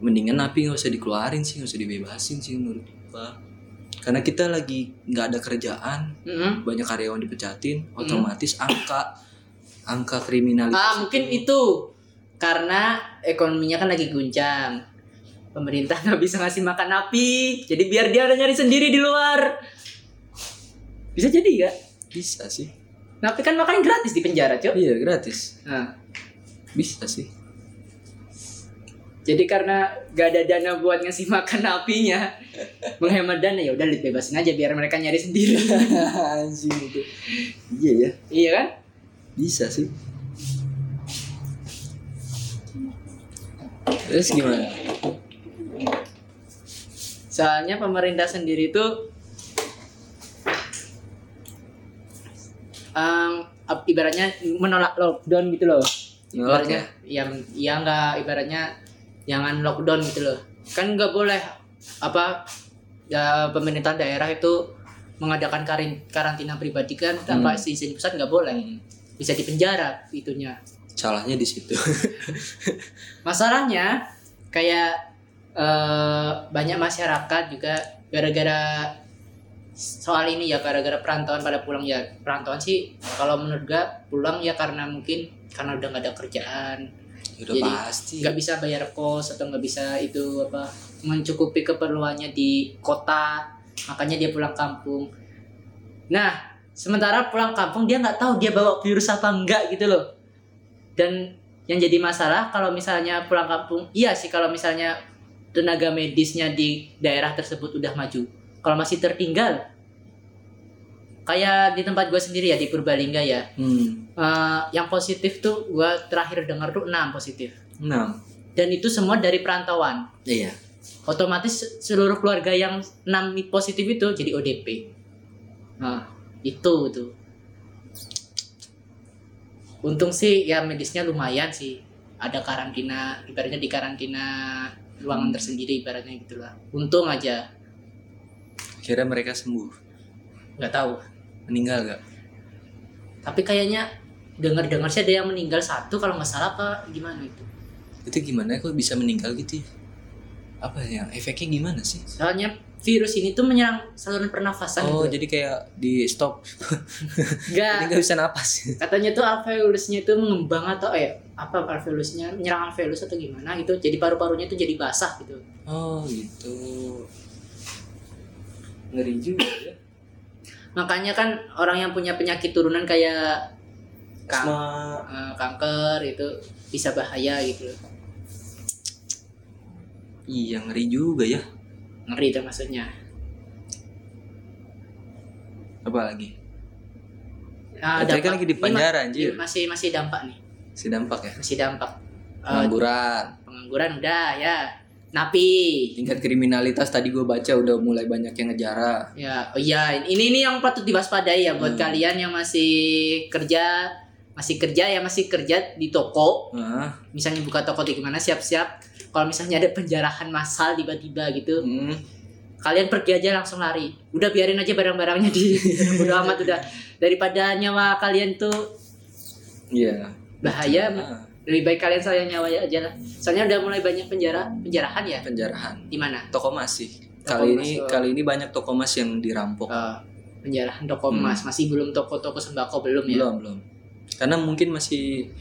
Mendingan napi nggak usah dikeluarin sih nggak usah dibebasin sih menurut gue karena kita lagi nggak ada kerjaan Mm-mm. banyak karyawan dipecatin otomatis angka angka kriminalitas ah mungkin itu karena ekonominya kan lagi guncang. Pemerintah nggak bisa ngasih makan napi jadi biar dia ada nyari sendiri di luar. Bisa jadi ya bisa sih. Napi kan makan gratis di penjara cok. Iya gratis. Nah, bisa sih jadi karena gak ada dana buat ngasih makan napinya menghemat dana ya udah bebasin aja biar mereka nyari sendiri. Anjing itu. Iya ya. Iya kan? Bisa sih. Terus gimana? Soalnya pemerintah sendiri itu ap- ibaratnya menolak lockdown gitu loh. Nolak ibaratnya ya? yang ya nggak ibaratnya jangan lockdown gitu loh. Kan nggak boleh apa ya pemerintah daerah itu mengadakan karin- karantina pribadi kan tanpa Hmm. izin pusat nggak boleh. Bisa dipenjara itunya. Salahnya di situ. Masalahnya kayak eh, banyak masyarakat juga gara-gara soal ini ya gara-gara perantauan pada pulang ya. Perantauan sih kalau menurut gua pulang ya karena mungkin karena udah nggak ada kerjaan udah Jadi, pasti. nggak bisa bayar kos atau nggak bisa itu apa mencukupi keperluannya di kota makanya dia pulang kampung. Nah sementara pulang kampung dia nggak tahu dia bawa virus apa enggak gitu loh. Dan yang jadi masalah kalau misalnya pulang kampung iya sih kalau misalnya tenaga medisnya di daerah tersebut udah maju. Kalau masih tertinggal kayak di tempat gue sendiri ya di Purbalingga ya. Hmm. eh, yang positif tuh gue terakhir dengar tuh 6 positif. Enam. Dan itu semua dari perantauan. Iya. Otomatis seluruh keluarga yang 6 positif itu jadi ODP nah itu tuh. Untung sih ya medisnya lumayan sih. Ada karantina ibaratnya di karantina ruangan tersendiri ibaratnya gitulah. Untung aja. Kira mereka sembuh. Nggak tahu meninggal gak tapi kayaknya dengar-dengar sih ada yang meninggal satu kalau nggak salah apa gimana itu? Itu gimana? Kok bisa meninggal gitu ya? apa ya? Efeknya gimana sih? Soalnya virus ini tuh menyerang saluran pernafasan oh gitu. jadi kayak di stop. Enggak. jadi nggak bisa napas. Katanya tuh alveolusnya itu mengembang atau eh apa alveolusnya? Menyerang alveolus atau gimana? Gitu jadi paru-parunya tuh jadi basah gitu. Oh gitu. Ngeri juga ya makanya kan orang yang punya penyakit turunan kayak kan- Asma. eh, kanker itu bisa bahaya gitu. Loh. iya ngeri juga ya. Ngeri itu maksudnya. Apa lagi? Ah, Tadi kan lagi di penjara, anjir. masih masih dampak nih. Si dampak ya? Masih dampak. Eh, pengangguran. pengangguran udah ya napi. Tingkat kriminalitas tadi gue baca udah mulai banyak yang ngejara ya oh iya ini ini yang patut diwaspadai ya buat Hmm. kalian yang masih kerja masih kerja ya masih kerja di toko. Nah, misalnya buka toko di mana siap-siap. Kalau misalnya ada penjarahan massal tiba-tiba gitu hmm, kalian pergi aja langsung lari. Udah biarin aja barang-barangnya di bodo amat udah. Daripada nyawa kalian tuh iya. bahaya. Ah, lebih baik kalian sayang nyawa aja lah. Soalnya udah mulai banyak penjara penjarahan ya? Penjarahan. Di mana? Toko emas sih. Toko kali ini oh. kali ini banyak toko emas yang dirampok. Eh, penjarahan toko Hmm. masih belum toko-toko sembako belum ya? Belum belum. Karena mungkin masih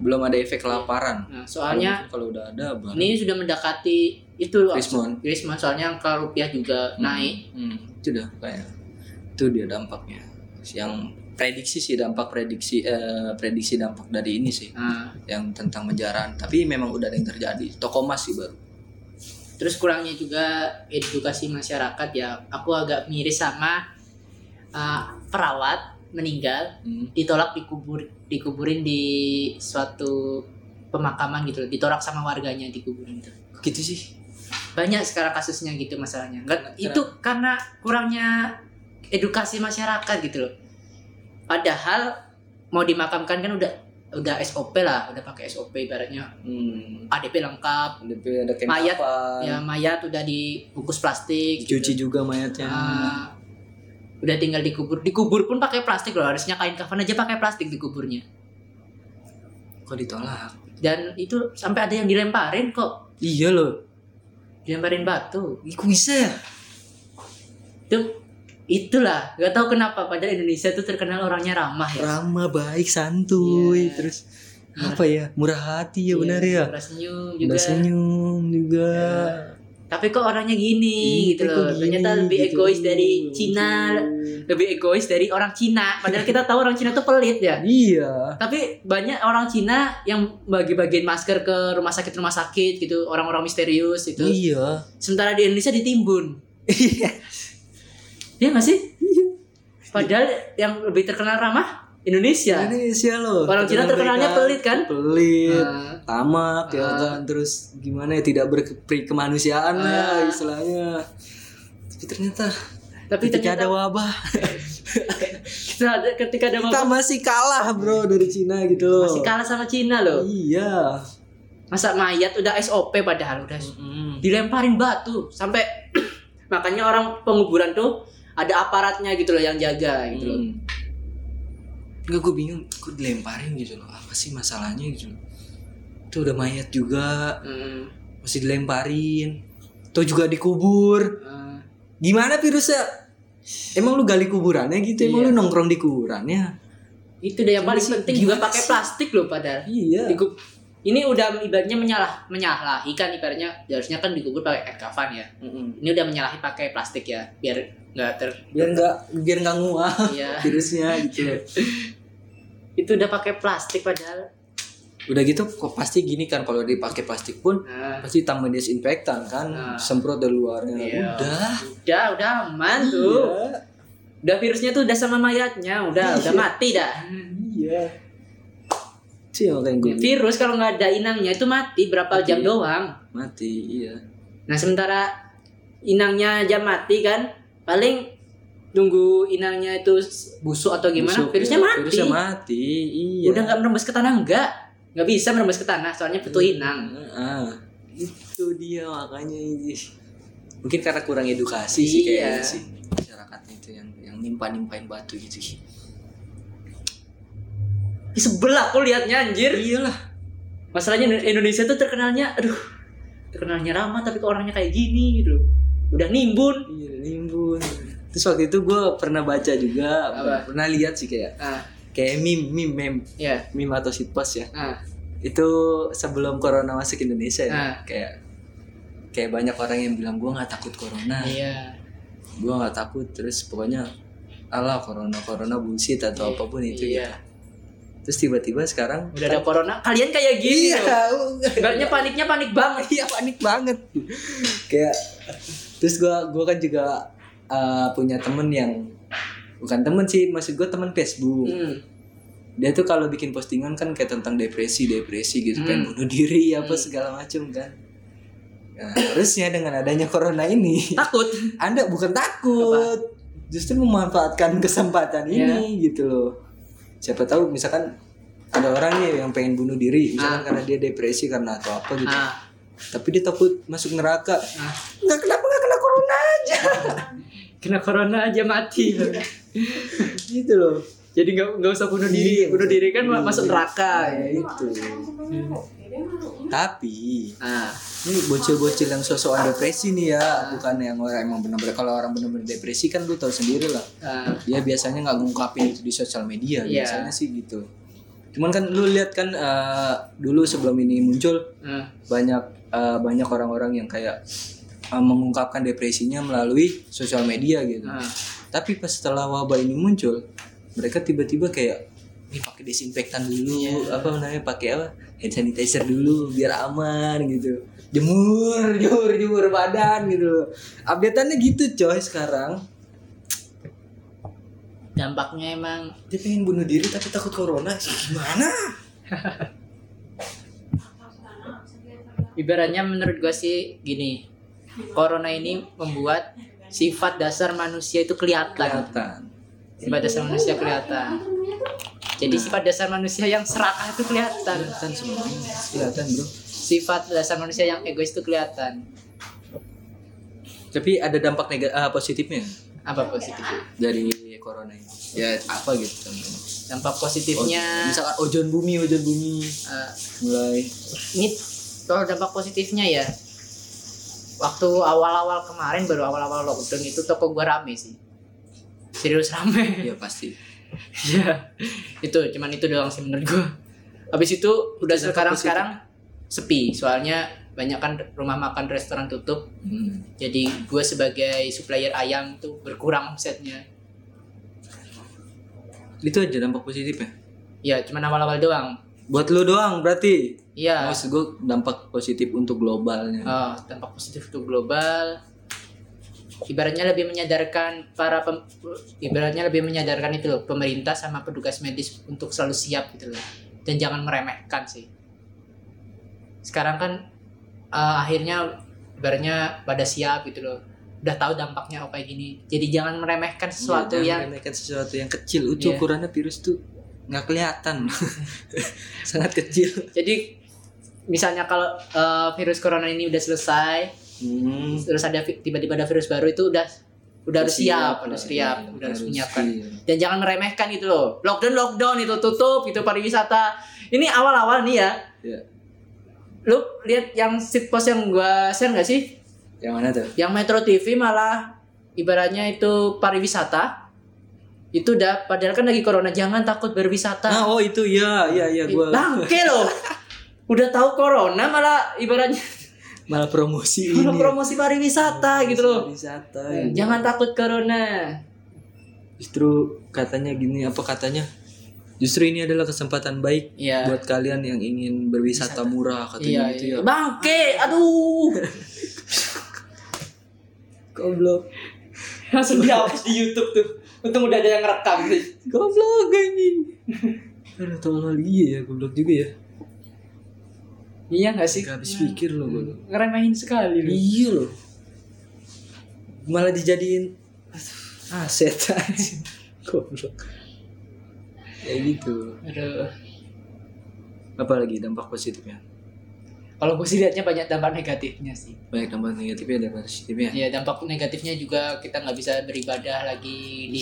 belum ada efek kelaparan. Nah, soalnya kalau udah ada bang ini sudah mendekati itu Rismon Rismon soalnya angka rupiah juga Hmm, naik. hmm, itu udah kayak itu dia dampaknya. Yang prediksi sih dampak prediksi eh, prediksi dampak dari ini sih Nah, yang tentang penjaraan tapi memang udah ada yang terjadi toko emas sih baru. Terus kurangnya juga edukasi masyarakat ya aku agak miris sama uh, perawat meninggal Hmm. ditolak dikubur dikuburin di suatu pemakaman gitu ditolak sama warganya dikuburin itu gitu sih. Banyak sekarang kasusnya gitu masalahnya. Nggak, Kenapa? itu karena kurangnya edukasi masyarakat gitu loh padahal mau dimakamkan kan udah udah SOP lah udah pakai SOP ibaratnya. Hmm. ADP lengkap. Ada ada Mayat, kapan, ya mayat udah dibungkus plastik dicuci gitu. juga mayatnya. Ah, udah tinggal dikubur. Dikubur pun pakai plastik loh harusnya kain kafan aja pakai plastik dikuburnya. Kok ditolak? Dan itu sampai ada yang dilemparin kok. Iya loh. Dilemparin batu. Ih, kok bisa ya? Itu itulah gak tahu kenapa padahal Indonesia tuh terkenal orangnya ramah ya. Ramah baik santuy Iya. terus apa ya murah hati ya benar ya? Murah senyum juga. udah senyum juga. Tapi kok orangnya gini Ih, gitu loh. Gini, ternyata lebih gitu. egois dari Cina Gitu. lebih egois dari orang Cina. Padahal kita tahu orang Cina tuh pelit ya. Iya. Tapi banyak orang Cina yang bagi-bagiin masker ke rumah sakit rumah sakit gitu orang-orang misterius itu. Iya. Sementara di Indonesia ditimbun iya Iya nggak sih? Padahal yang lebih terkenal ramah Indonesia. Indonesia loh. Orang Cina terkenalnya pelit kan? pelit Nah, tamak ya Ah. kan? Terus gimana ya tidak berperi kemanusiaan Ah. lah istilahnya. Tapi ternyata tapi ketika ternyata ada wabah kita ada- ketika ada kita masih kalah bro dari Cina gitu loh. Masih kalah sama Cina loh. Iya. Masa mayat udah SOP padahal udah Mm. dilemparin batu. Sampai makanya orang penguburan tuh ada aparatnya gitu loh yang jaga gitu loh. Hmm. Enggak gue bingung. Kok dilemparin gitu loh? Apa sih masalahnya gitu loh? Itu udah mayat juga. Hmm, masih dilemparin. Tuh juga dikubur. Eh, gimana virusnya? Emang lu gali kuburannya gitu? Emang Iya. lu nongkrong di kuburannya? Itu deh yang paling penting juga pakai plastik loh padahal. Iya. Dikub- ini udah ibaratnya menyalah menyalahi kan ibaratnya. Harusnya kan dikubur pakai kain kafan ya. Ini udah menyalahi pakai plastik ya biar nggak ter biar nggak biar nggak nguap ya virusnya gitu. Itu udah pakai plastik padahal. Udah gitu kok pasti gini kan kalau dipakai plastik pun nah, pasti tambah desinfektan kan Nah. semprot dari luarnya. Iya. udah. Udah udah aman tuh. Iya udah virusnya tuh udah sama mayatnya udah udah mati dah. Iya. Sih makanya gue virus kalau nggak ada inangnya itu mati berapa Mati. jam doang. Mati iya. Nah sementara inangnya jam mati kan paling nunggu inangnya itu busuk atau gimana Busuk, virusnya ya. mati. virusnya mati iya. Udah nggak merembes ke tanah enggak nggak bisa merembes ke tanah soalnya butuh inang. ah itu dia makanya ini mungkin karena kurang edukasi sih Iya. kayaknya sih masyarakat itu yang yang nimpa nimpain batu gitu sebelah aku liatnya anjir. Iyalah. Masalahnya Indonesia tuh terkenalnya aduh terkenalnya ramah tapi kok orangnya kayak gini gitu udah nimbun. Iya nimbun. Terus waktu itu gue pernah baca juga Apa? pernah lihat sih kayak ah. kayak meme meme meme. Ya meme atau shitpost ya. Ah. Itu sebelum corona masuk Indonesia ya Ah. kayak kayak banyak orang yang bilang gue nggak takut corona. Iya. Gue nggak takut. Terus pokoknya Allah corona corona bullshit atau apa pun itu iya. gitu. terus tiba-tiba sekarang udah ada corona kalian kayak gini iya. paniknya panik banget. Iya panik banget. Kayak terus gue gua kan juga uh, punya temen yang bukan temen sih maksud gue temen Facebook. Hmm. dia tuh kalau bikin postingan kan kayak tentang depresi depresi gitu kan Hmm. bunuh diri apa segala macam kan. Nah, harusnya dengan adanya corona ini takut. Anda bukan takut. Justru memanfaatkan kesempatan Iya. ini gitu loh. Siapa tahu misalkan ada orang nih yang pengen bunuh diri misalkan karena dia depresi karena atau apa gitu. Ah. Tapi dia takut masuk neraka. Ah. Nggak kenapa kena corona aja. Kena corona aja mati. Gitu loh. Jadi nggak nggak usah bunuh diri. Iya, bunuh diri kan iya. masuk neraka ya itu tapi ah. ini bocil-bocil yang sosokan depresi nih ya. Bukan yang orang emang benar-benar kalau orang benar-benar depresi kan lu tahu sendiri lah. Ah. Dia biasanya nggak ngungkapin itu di sosial media Iya. biasanya sih gitu. Cuman kan lu lihat kan eh, dulu sebelum ini muncul ah. banyak eh, banyak orang-orang yang kayak eh, mengungkapkan depresinya melalui sosial media gitu. Ah tapi pas setelah wabah ini muncul mereka tiba-tiba kayak ini pakai desinfektan dulu apa namanya pakai apa hand sanitizer dulu biar aman gitu. Jemur jemur jemur badan gitu updateannya gitu coy sekarang. Dampaknya emang dia pengen bunuh diri tapi takut corona. Gimana? Ibaratnya menurut gua sih gini corona ini membuat sifat dasar manusia itu kelihatan. Kelihatan. Sifat dasar manusia kelihatan. Jadi sifat dasar manusia yang serakah itu kelihatan. Kelihatan semuanya. Kelihatan bro. Sifat dasar manusia yang egois itu kelihatan. Tapi ada dampak negatif positifnya? Apa positifnya dari corona ini. Ya apa gitu contohnya? Dampak Oh, positifnya misalkan ozon bumi ozon bumi. Eh, mulai. ini kalau dampak positifnya ya waktu awal-awal kemarin baru awal-awal lockdown itu toko gua rame sih. Serius rame. Ya pasti. Ya itu cuman itu doang sih menurut gua. Habis itu udah sekarang positif. sekarang sepi. Soalnya banyak kan rumah makan restoran tutup. Hmm. jadi gue sebagai supplier ayam tuh berkurang omsetnya. Itu aja dampak positifnya ya? Cuman awal-awal doang buat lu doang berarti iya maksud gue dampak positif untuk globalnya Oh, dampak positif untuk global. Ibaratnya lebih menyadarkan para pem, ibaratnya lebih menyadarkan itu loh pemerintah sama petugas medis untuk selalu siap gitu loh. Dan jangan meremehkan sih. Sekarang kan eh, akhirnya ibaratnya pada siap gitu loh. Udah tahu dampaknya apa kayak gini. Jadi jangan meremehkan sesuatu Iya, jangan yang meremehkan sesuatu yang kecil itu Iya. ukurannya virus tuh nggak kelihatan sangat kecil jadi misalnya kalau eh, virus corona ini udah selesai, hmm. terus ada tiba-tiba ada virus baru itu udah udah harus siap, udah lah, siap, iya, udah harus menyiapkan. siap. Dan jangan meremehkan itu loh. Lockdown lockdown itu tutup itu pariwisata. Ini awal-awal nih ya. Iya. Lu lihat yang sit post yang gua share nggak sih? yang mana tuh Yang Metro TV malah ibaratnya itu pariwisata. Itu udah padahal kan lagi corona jangan takut berwisata. nah oh itu ya ya ya gue Bangke loh. Udah tahu corona malah ibaratnya malah promosi malah ini promosi pariwisata gitu loh. wisata Jangan takut corona. justru katanya gini apa katanya justru ini adalah kesempatan baik Iya. buat kalian yang ingin berwisata murah Iya, katanya gitu iya. ya Bangke, aduh. goblok Langsung dihapus di YouTube tuh. Untung udah ada yang rekam sih. goblok anjing aduh tolol iya ya goblok juga ya Iya gak sih? gak habis pikir loh gue Ngeremehin sekali lu. iya loh malah dijadiin aset anjing goblok ya gitu Aduh. apalagi dampak positifnya Kalau gue sih liatnya banyak dampak negatifnya sih. banyak dampak negatifnya dampak positifnya Ya dampak negatifnya juga kita nggak bisa beribadah lagi di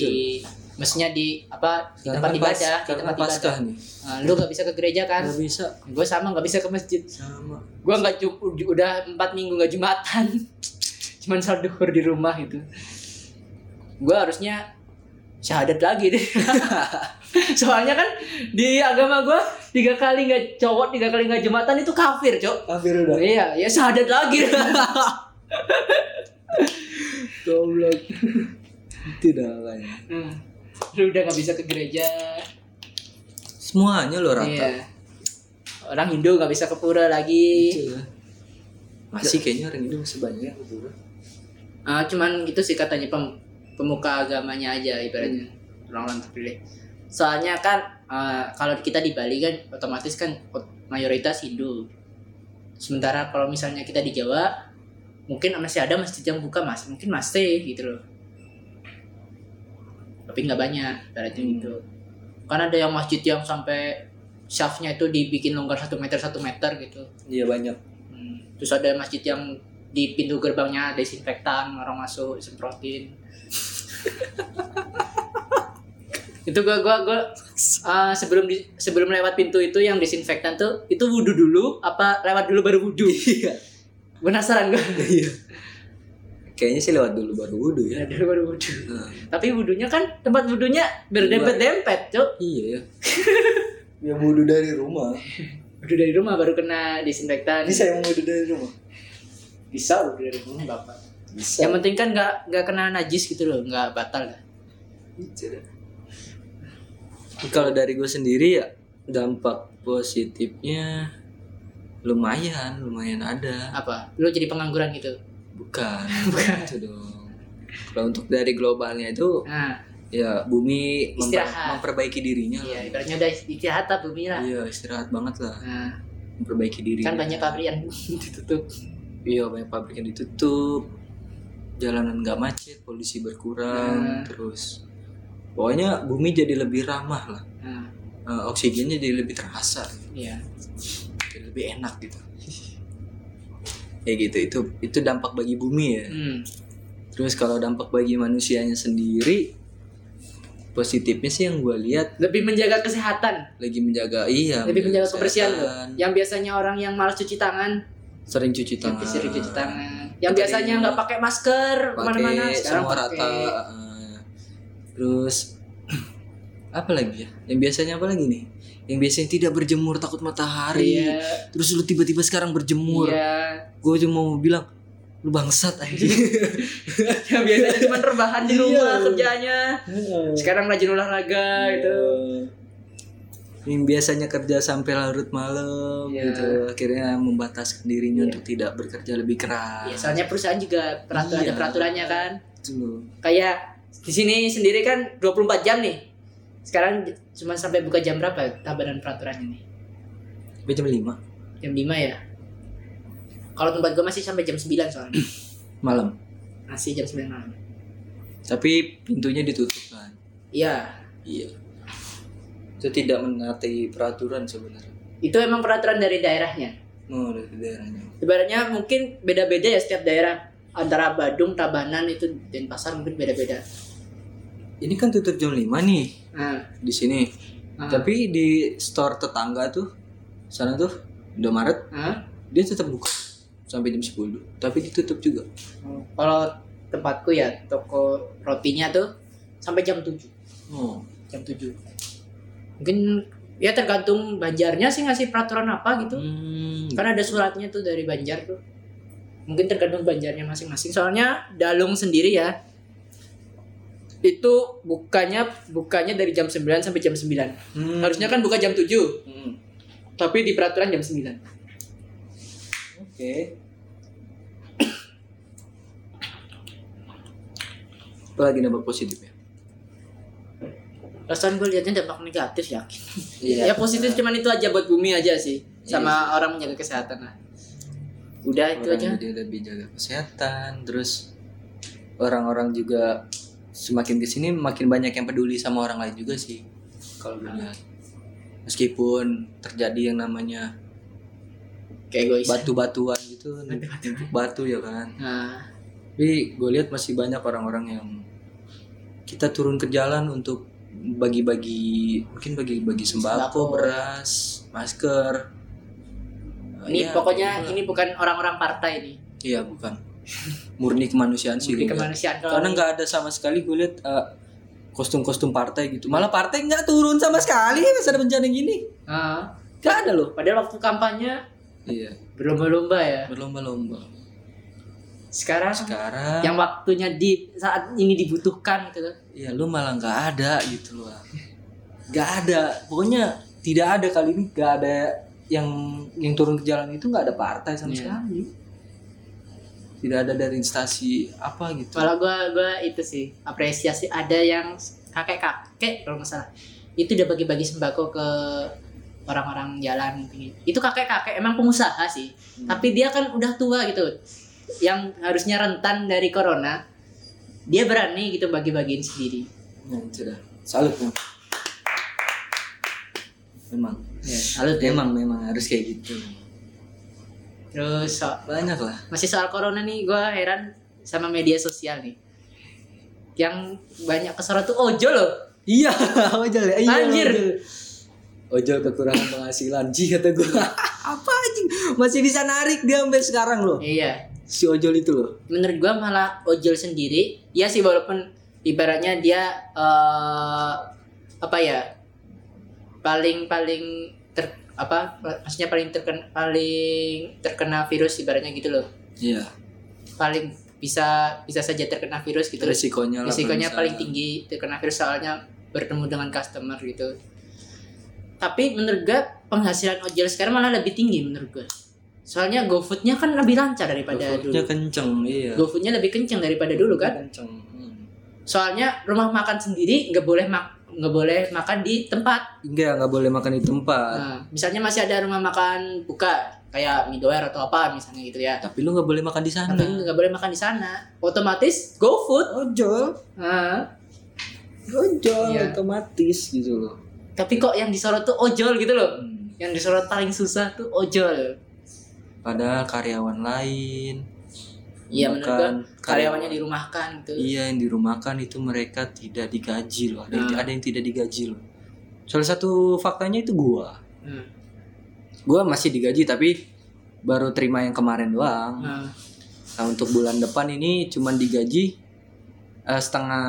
Maksudnya di apa di tempat ibadah, di tempat ibadah. Nih. Nah, lu gak bisa ke gereja kan? Gak bisa. Gue sama gak bisa ke masjid. Sama. Gue nggak udah empat minggu nggak jumatan. Cuman sholat duhur di rumah gitu. Gue harusnya syahadat lagi deh. Soalnya kan di agama gue tiga kali nggak cowok tiga kali nggak jumatan itu kafir cok. Kafir udah. Iya ya syahadat lagi. Goblok. Tidak kayaknya. Hmm lu udah nggak bisa ke gereja semuanya lo rata iya. orang Hindu nggak bisa ke pura lagi masih kayaknya orang Hindu masih banyak ke pura uh, cuman itu sih katanya pem pemuka agamanya aja ibaratnya hmm. orang-orang terpilih soalnya kan uh, kalau kita di Bali kan otomatis kan mayoritas Hindu. Sementara kalau misalnya kita di Jawa mungkin masih ada masjid yang buka mas. Mungkin masih gitu loh. Tapi nggak banyak berarti hmm. gitu. Kan ada yang masjid yang sampai shaftnya itu dibikin longgar satu meter satu meter gitu. Iya banyak. Hmm. terus ada masjid yang di pintu gerbangnya desinfektan orang masuk semprotin itu gua gua gua uh, sebelum di, sebelum lewat pintu itu yang desinfektan tuh itu wudhu dulu apa lewat dulu baru wudhu iya penasaran gua iya Kayaknya sih lewat dulu baru wudhu ya. Ya, dulu baru wudhu. Hmm. Tapi wudhunya kan tempat wudhunya berdempet-dempet, Cuk. Iya ya. ya wudhu dari rumah. wudhu dari rumah baru kena disinfektan. Bisa yang wudhu dari rumah? Bisa wudhu dari rumah, Bapak. Bisa. Yang penting kan nggak nggak kena najis gitu loh, nggak batal lah. Kalau dari gue sendiri ya dampak positifnya lumayan, lumayan ada. Apa? Lu jadi pengangguran gitu? Bukan, bukan itu dong. Kalau untuk dari globalnya itu nah. ya bumi memper, memperbaiki dirinya Iya, ibaratnya udah istirahat lah bumi lah. Iya, istirahat banget lah. Nah. Memperbaiki diri. Kan banyak pabrik yang ditutup. Iya, banyak pabrik yang ditutup. Jalanan nggak macet, polisi berkurang, nah. terus pokoknya bumi jadi lebih ramah lah. Nah. Uh, oksigennya jadi lebih terasa. Iya. Jadi lebih enak gitu. Ya gitu itu itu dampak bagi bumi ya. Hmm. terus kalau dampak bagi manusianya sendiri positifnya sih yang gue lihat. Lebih menjaga kesehatan. Lagi menjaga iya lebih menjaga kebersihan. loh yang biasanya orang yang malas cuci tangan. Sering cuci tangan. sering cuci tangan. Yang biasanya nggak pakai masker ke mana-mana sekarang pakai. rata terus apa lagi ya yang biasanya apa lagi nih yang biasanya tidak berjemur takut matahari iya. terus lu tiba-tiba sekarang berjemur iya. gue cuma mau bilang lu bangsat aja yang biasanya cuma rebahan di rumah iya. kerjanya sekarang rajin olahraga iya. gitu yang biasanya kerja sampai larut malam iya. gitu akhirnya membatasi dirinya iya. untuk tidak bekerja lebih keras iya, soalnya perusahaan juga peraturan iya. ada peraturannya kan Betul. kayak di sini sendiri kan 24 jam nih sekarang cuma sampai buka jam berapa tabaran peraturannya nih? Sampai jam 5 Jam 5 ya? Kalau tempat gue masih sampai jam 9 soalnya Malam? Masih jam 9 malam Tapi pintunya ditutup kan? Iya Iya Itu tidak menaati peraturan sebenarnya Itu emang peraturan dari daerahnya? Oh dari daerahnya Sebenarnya mungkin beda-beda ya setiap daerah Antara Badung, Tabanan itu dan pasar mungkin beda-beda ini kan tutup jam 5 nih nah. di sini nah. tapi di store tetangga tuh sana tuh Indomaret nah. dia tetap buka sampai jam 10 tapi ditutup juga oh, kalau tempatku ya toko rotinya tuh sampai jam 7 oh. jam 7 mungkin ya tergantung Banjarnya sih ngasih peraturan apa gitu hmm. karena ada suratnya tuh dari Banjar tuh mungkin tergantung Banjarnya masing-masing soalnya Dalung sendiri ya itu bukanya bukanya dari jam 9 sampai jam 9. Hmm. Harusnya kan buka jam 7. Hmm. Tapi di peraturan jam 9. Oke. Okay. Apa lagi dampak positif ya? Rasanya gue liatnya dampak negatif yakin. Yeah. ya positif cuman itu aja buat bumi aja sih. Sama yeah. orang menjaga kesehatan lah. Udah orang itu aja. Jadi lebih jaga kesehatan, terus orang-orang juga semakin ke sini makin banyak yang peduli sama orang lain juga sih kalau gue lihat meskipun terjadi yang namanya kayak gue batu-batuan gitu batu ya kan nah. tapi gue lihat masih banyak orang-orang yang kita turun ke jalan untuk bagi-bagi mungkin bagi-bagi sembako, Sembako. beras, masker. Ini Ya, pokoknya gitu ini bukan orang-orang partai nih. Iya bukan. Murni kemanusiaan sih. Murni kemanusiaan kalau Karena nggak ada sama sekali gue lihat eh, kostum-kostum partai gitu. Malah partai nggak turun sama sekali pas ada bencana gini. Gak ada loh. padahal waktu kampanye Iya. berlomba-lomba ya. Berlomba-lomba. Sekarang Sekarang yang waktunya di saat ini dibutuhkan gitu. ya lu malah nggak ada gitu loh. Nggak ada. Pokoknya tidak ada kali ini nggak ada yang yang turun ke jalan itu nggak ada partai sama Iya. sekali. Tidak ada dari instansi apa gitu. Kalau gua gua itu sih apresiasi ada yang kakek-kakek kalau nggak salah. Itu udah bagi-bagi sembako ke orang-orang jalan gitu. Itu kakek-kakek emang pengusaha sih. Hmm. Tapi dia kan udah tua gitu. Yang harusnya rentan dari corona, dia berani gitu bagi-bagiin sendiri. Nah, itu dah. Salut ya. Memang. Ya, lalu Memang memang harus kayak gitu. Terus so- Banyak lah. masih soal corona nih gua heran sama media sosial nih. Yang banyak kesorot tuh ojol loh. Iya, ojol ya. Iya, Anjir. Ojol. Ojol kekurangan penghasilan. Ji kata gue. Apa anjing? Masih bisa narik dia sampai sekarang loh. Iya. Si ojol itu loh. menurut gua malah ojol sendiri ya sih walaupun ibaratnya dia eh apa ya paling paling ter apa maksudnya paling terkena paling terkena virus ibaratnya gitu loh Iya. paling bisa bisa saja terkena virus gitu loh. Resikonya lah. risikonya paling tinggi terkena virus soalnya bertemu dengan customer gitu tapi menurut gua penghasilan ojol sekarang malah lebih tinggi menurut gua soalnya GoFoodnya kan lebih lancar daripada GoFoodnya dulu kenceng, iya. GoFoodnya lebih kenceng daripada dulu kan Kenceng. Hmm. soalnya rumah makan sendiri nggak boleh mak nggak boleh makan di tempat Enggak, nggak boleh makan di tempat. nah, misalnya masih ada rumah makan buka kayak Midoer atau apa misalnya gitu ya Tapi lu nggak boleh makan di sana. tapi nggak boleh makan di sana otomatis GoFood ojol, nah, ojol Iya. otomatis gitu loh. tapi kok yang disorot tuh ojol gitu loh Hmm. yang disorot paling susah tuh ojol Padahal karyawan lain. Iya menurut karyawannya dirumahkan gitu Iya yang dirumahkan itu mereka tidak digaji loh. Ada, yang, Hmm. ada yang tidak digaji loh. Salah satu faktanya itu gua. Hmm. Gua masih digaji tapi baru terima yang kemarin doang. Nah, Nah untuk bulan depan ini cuman digaji eh, setengah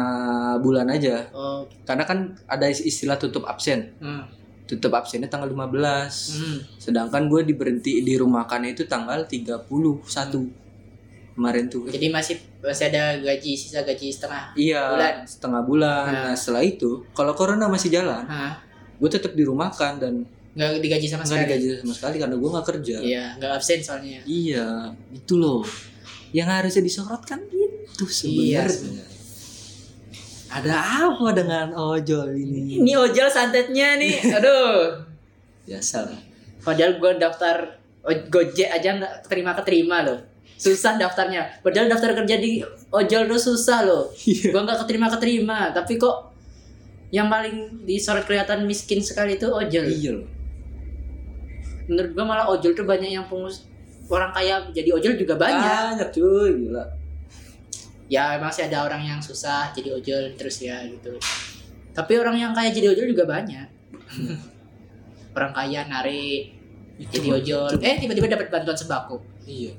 bulan aja. oh Karena kan ada istilah tutup absen. hmm. Tutup absennya tanggal 15. Hmm. Sedangkan gue diberhenti di rumahkannya itu tanggal 31 kemarin tuh. jadi masih masih ada gaji sisa gaji setengah Iya, Bulan. setengah bulan. Nah. Nah, setelah itu, kalau corona masih jalan, Hah? gue tetap dirumahkan dan nggak digaji sama nggak sekali digaji sama sekali karena gue nggak kerja. iya nggak absen soalnya Iya, itu loh. Yang harusnya disorot kan itu Iya, sebenarnya. Ada apa dengan ojol ini? Ini ojol santetnya nih. Aduh. Biasa lah. Padahal gua daftar oj- Gojek aja nggak terima keterima loh. Susah daftarnya. Padahal daftar kerja di ojol tuh susah loh. Iya. Gua nggak keterima keterima. Tapi kok yang paling disorot kelihatan miskin sekali itu ojol. Iya loh. Menurut gua malah ojol tuh banyak yang pengus orang kaya jadi ojol juga banyak. Banyak cuy, gila. Ya masih ada orang yang susah jadi ojol terus ya gitu. Tapi orang yang kaya jadi ojol juga banyak. orang kaya narik jadi ojol eh tiba-tiba dapat bantuan sembako Iya.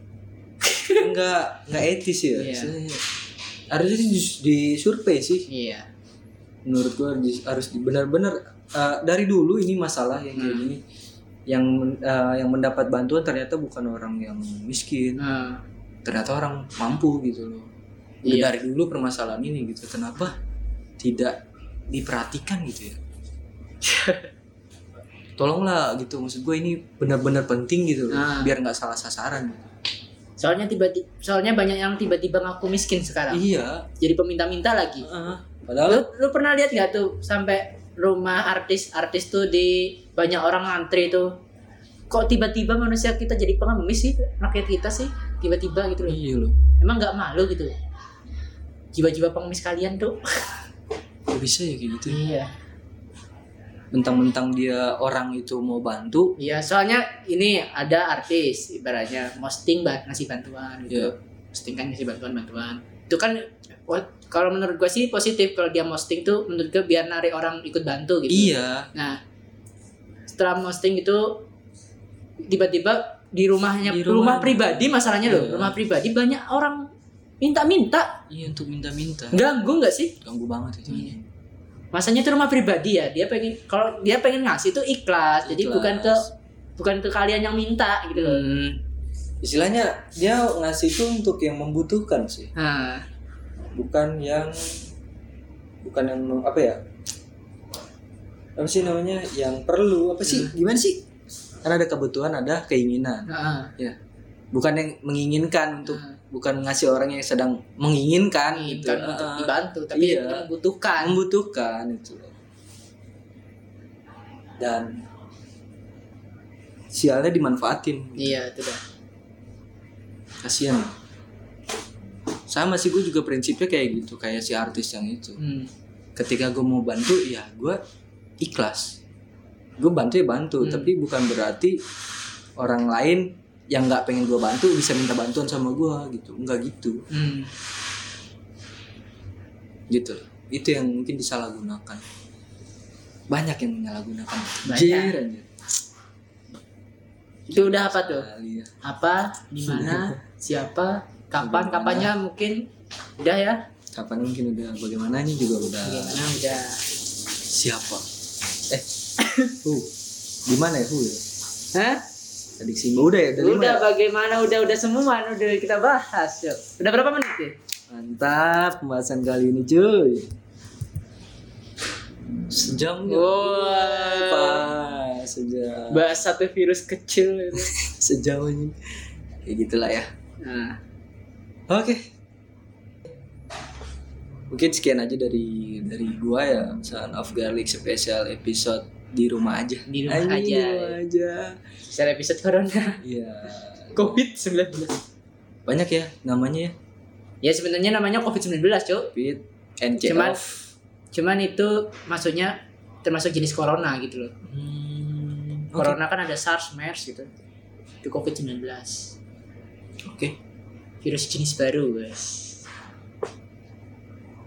Enggak enggak etis ya. Sebenarnya. Harusnya di, disurvei sih. iya Menurut gua harus benar-benar eh, dari dulu ini masalah yang kayak Hmm. gini. Yang eh, yang mendapat bantuan ternyata bukan orang yang miskin, nah, ternyata orang mampu gitu loh. Iya. Dari dulu permasalahan ini gitu. Kenapa tidak diperhatikan gitu ya? Tolonglah gitu maksud gue ini benar-benar penting gitu loh, Nah. biar nggak salah sasaran. gitu. Soalnya tiba-tiba soalnya banyak yang tiba-tiba ngaku miskin sekarang Iya. jadi peminta-minta lagi Heeh. lu, Padahal lu pernah lihat nggak tuh sampai rumah artis-artis tuh di banyak orang ngantri tuh kok tiba-tiba manusia kita jadi pengemis sih rakyat kita sih tiba-tiba gitu loh iya loh. emang nggak malu gitu jiwa-jiwa pengemis kalian tuh Kok bisa ya kayak gitu? iya Mentang-mentang dia orang itu mau bantu, Iya, soalnya ini ada artis ibaratnya posting banget ngasih bantuan gitu. Posting kan ngasih bantuan-bantuan. itu kan kalau menurut gue sih positif kalau dia posting tuh menurut gue biar narik orang ikut bantu gitu. Iya. Nah setelah posting itu tiba-tiba di rumahnya di rumah, rumah pribadi masalahnya loh iya. rumah pribadi banyak orang minta-minta. Iya untuk minta-minta. Ganggu nggak sih? Ganggu banget itu. Iya. Masanya itu rumah pribadi ya dia pengen kalau dia pengen ngasih itu ikhlas, ikhlas. jadi bukan ke bukan ke kalian yang minta gitu loh hmm. istilahnya dia ngasih itu untuk yang membutuhkan sih nah bukan yang bukan yang apa ya apa sih namanya yang perlu apa sih hmm. gimana sih karena ada kebutuhan ada keinginan uh. ya bukan yang menginginkan untuk uh. Bukan ngasih orang yang sedang menginginkan gitu. untuk uh, dibantu tapi iya, membutuhkan. Membutuhkan itu dan sialnya dimanfaatin. Iya itu dah kasihan sama sih gue juga prinsipnya kayak gitu kayak si artis yang itu. Hmm. ketika gue mau bantu ya gue ikhlas. Gue bantu ya bantu hmm. tapi bukan berarti orang lain yang nggak pengen gue bantu bisa minta bantuan sama gue gitu. Nggak gitu. Hmm. gitu. Itu yang mungkin disalahgunakan. Banyak yang menyalahgunakan. Banyak. itu udah apa tuh? Ya. apa? Di mana? Siapa? Kapan? Kapannya mungkin? Udah ya? Kapan mungkin udah? Bagaimana nih juga udah. Bagaimana udah. Siapa? Eh hu gimana ya hu ya? Hah? Tadi sih udah ya udah, udah ya? bagaimana? Udah udah semua udah kita bahas yuk. Udah berapa menit ya? Mantap pembahasan kali ini cuy. Sejam ya? Wow. pas sejam. Bahas satu virus kecil. Sejam ini kayak gitulah ya. Nah. Oke. Okay. Mungkin sekian aja dari dari gua ya, Son of Garlic spesial episode di rumah aja. Di rumah aja. Di rumah aja. Spesial episode corona. Iya. Covid-19. Banyak ya namanya ya. Ya sebenarnya namanya Covid-19, Cuk. Covid NC cuman, cuman itu maksudnya termasuk jenis corona gitu loh. Hmm, corona okay. kan ada SARS, MERS gitu. Itu Covid-19. Oke. Okay virus jenis baru guys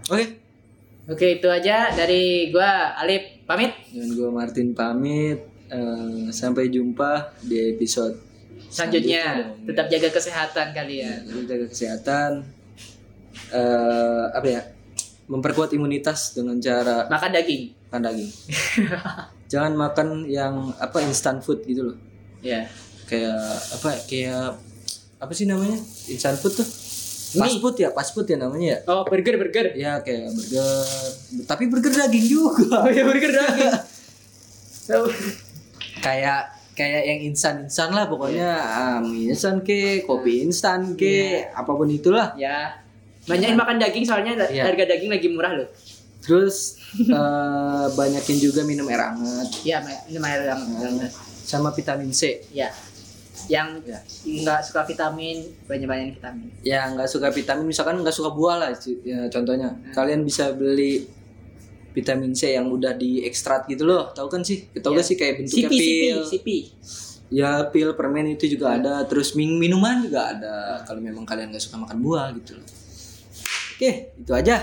oke okay. Oke itu aja dari gua Alip. Pamit. Dan gua Martin pamit. Uh, sampai jumpa di episode selanjutnya, selanjutnya. Tetap jaga kesehatan kalian. Ya, jaga kesehatan. Uh, apa ya? Memperkuat imunitas dengan cara makan daging. Makan daging. Jangan makan yang apa instant food gitu loh. Ya kayak apa kayak apa sih namanya? Instant food tuh fast food ya fast food ya namanya ya? Oh burger burger. Ya kayak burger. Tapi burger daging juga. Oh ya burger daging. Kayak kayak yang instan instan lah pokoknya yeah. um, instan ke kopi instan ke yeah. apa pun itulah. Ya banyakin makan daging soalnya yeah. harga daging lagi murah loh. Terus uh, banyakin juga minum air hangat. Ya minum air hangat. Sama vitamin C. Ya yang ya. nggak ya. suka vitamin banyak banyak vitamin ya nggak suka vitamin misalkan nggak suka buah lah ya, contohnya hmm. kalian bisa beli vitamin C yang udah diekstrak gitu loh tahu kan sih tahu ya. gak sih kayak bentuknya CP, pil CP, CP. ya pil permen itu juga ya. ada terus min minuman juga ada kalau memang kalian nggak suka makan buah gitu loh oke itu aja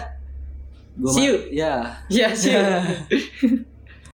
gua see you ya ya see you